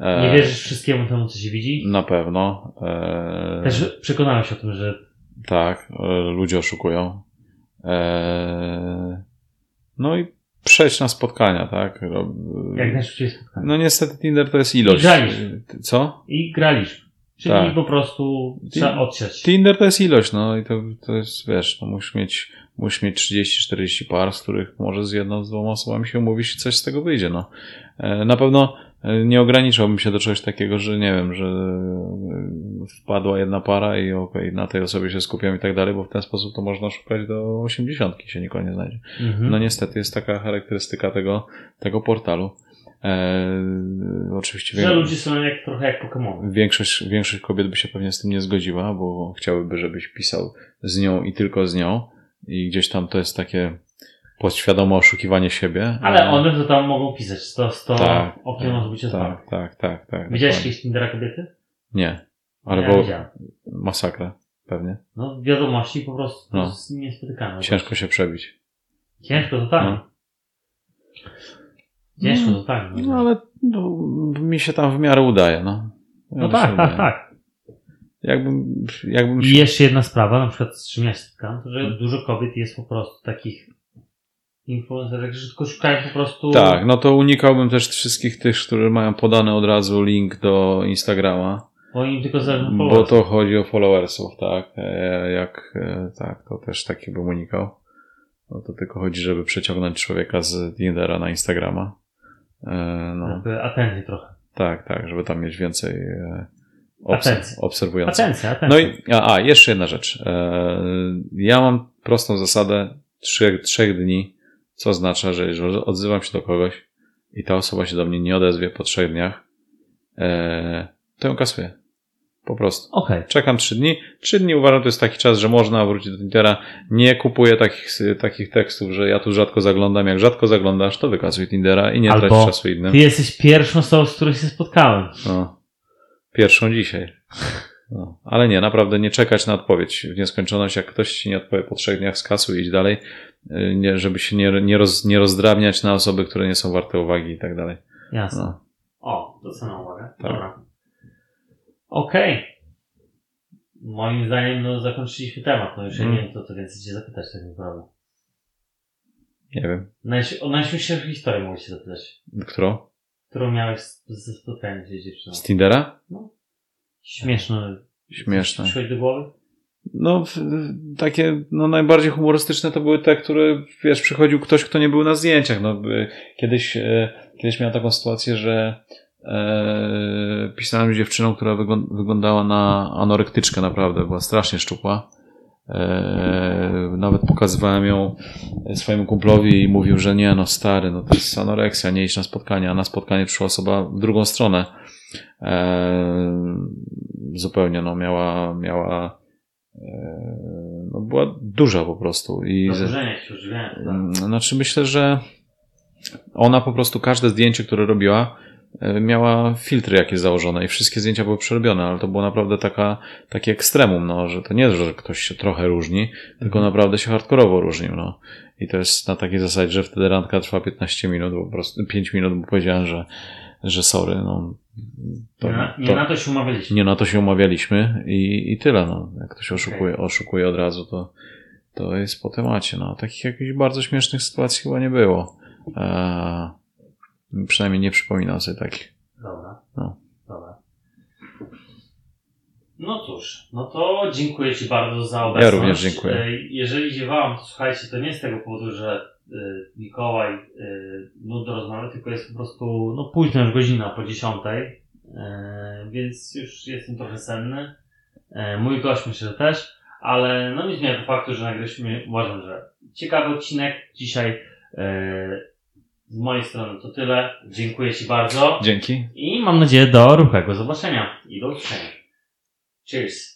E, Nie wierzysz wszystkiemu temu, co się widzi. Na pewno. E, Też przekonałem się o tym, że Tak, e, ludzie oszukują. E, no i przejść na spotkania, tak? Jak najszybciej spotkamy. No niestety Tinder to jest ilość. I graliśmy. Co? I graliśmy. Czyli Tak. po prostu trzeba odsiać. Tinder to jest ilość, no i to, to jest, wiesz, no musisz mieć, musisz mieć 30-40 par, z których może z jedną, z dwoma osobami się umówisz i coś z tego wyjdzie, no. E, Na pewno e, nie ograniczałbym się do czegoś takiego, że nie wiem, że e, wpadła jedna para i okej, na tej osobie się skupiam i tak dalej, bo w ten sposób to można szukać do 80 się nikogo nie znajdzie. Mhm. No niestety jest taka charakterystyka tego, tego portalu. E, oczywiście Że wiem- ludzie są jak, trochę jak Pokémon. Większość, większość kobiet by się pewnie z tym nie zgodziła, bo chciałyby, żebyś pisał z nią i tylko z nią. I gdzieś tam to jest takie podświadome oszukiwanie siebie. Ale one to tam mogą pisać. To, to tak, okno może być tak, tak, tak, tak. Widziałeś kiedyś Tindera kobiety? Nie. Ale ja widziałem. masakra, pewnie. No wiadomości po prostu no. niespotykane. Ciężko się przebić. Ciężko to tak. No. Ciężko to tak. No ale no, mi się tam w miarę udaje, no. No Mi się tak, tak, udaje. tak. Jakbym, jakbym I się... jeszcze jedna sprawa, na przykład z czym ja się spotkałem, to że Hmm. dużo kobiet jest po prostu takich influencerek, że tylko szukają po prostu... Tak, no to unikałbym też wszystkich tych, które mają podany od razu link do Instagrama. Bo im tylko na Bo to chodzi o followersów, tak. E, Jak e, tak, to też taki bym unikał. No to tylko chodzi, żeby przeciągnąć człowieka z Tindera na Instagrama. E, No, Jakby atencję trochę. Tak, tak, żeby tam mieć więcej e, obs- Atencji. obserwujących. Atencja, atencja. No i, a, a, jeszcze jedna rzecz. E, ja mam prostą zasadę trzech, trzech dni, co oznacza, że jeżeli odzywam się do kogoś i ta osoba się do mnie nie odezwie po trzech dniach, to ją kasuję. Po prostu. Okej. Czekam trzy dni. Trzy dni uważam, to jest taki czas, że można wrócić do Tindera. Nie kupuję takich, takich tekstów, że ja tu rzadko zaglądam. Jak rzadko zaglądasz, to wykasuj Tindera i nie Albo trać czasu innym. Ty jesteś pierwszą osobą, z którą się spotkałem. No. Pierwszą dzisiaj. No. Ale nie, naprawdę nie czekać na odpowiedź w nieskończoność. Jak ktoś ci nie odpowie po trzech dniach, skasuj i idź dalej, Y, nie, żeby się nie, nie, roz, nie rozdrabniać na osoby, które nie są warte uwagi i tak dalej. Jasne. No. O, doceniam uwagę. Tak. Dobra. Okej. Moim zdaniem, no, zakończyliśmy temat. No już ja Mm. nie wiem, co to więcej cię zapytać tak naprawdę. Nie wiem. Najś- o najśmieszniejszą historię mogę się zapytać. Którą? Którą miałeś ze spotkaniem z dziewczyną. Z Tindera? Śmieszne. Śmieszne. Przychodzi do głowy? No, takie no, najbardziej humorystyczne to były te, które, wiesz, przychodził ktoś, kto nie był na zdjęciach. No, kiedyś, e, kiedyś miałem taką sytuację, że e, pisałem z dziewczyną, która wyglą- wyglądała na anorektyczkę naprawdę, była strasznie szczupła. E, nawet pokazywałem ją swojemu kumplowi i mówił, że nie, no stary, no to jest anoreksja, nie iść na spotkanie, a na spotkanie przyszła osoba w drugą stronę. E, zupełnie, no miała, miała no była duża po prostu i Zaburzenia jakieś ożywiania. tak? Mm, znaczy myślę, że ona po prostu każde zdjęcie, które robiła miała filtry jakieś założone i wszystkie zdjęcia były przerobione, ale to było naprawdę taka, takie ekstremum, no, że to nie, że ktoś się trochę różni, tylko naprawdę się hardkorowo różnił, no. I to jest na takiej zasadzie, że wtedy randka trwa 15 minut, bo po prostu 5 minut, bo powiedziałem, że, że sorry, no. To, nie, na, nie to, na to się umawialiśmy. nie na to się umawialiśmy i, i tyle, no. Jak ktoś oszukuje, oszukuje od razu, to, to jest po temacie, no. Takich jakichś bardzo śmiesznych sytuacji chyba nie było. Eee, przynajmniej nie przypominam sobie takich. Dobra. No. Dobra. No cóż, no to dziękuję Ci bardzo za obecność. również dziękuję. E, Jeżeli ziewałam, to słuchajcie, to nie z tego powodu, że e, Mikołaj e, nudno rozmawia, tylko jest po prostu, no późno już godzina po dziesiątej, więc już jestem trochę senny. Mój gość myślę, że też, ale no nie zmienia to faktu, że nagraliśmy, uważam, że ciekawy odcinek. Dzisiaj z mojej strony to tyle. Dziękuję Ci bardzo. Dzięki. I mam nadzieję do ruchłego zobaczenia i do usłyszenia. Cheers.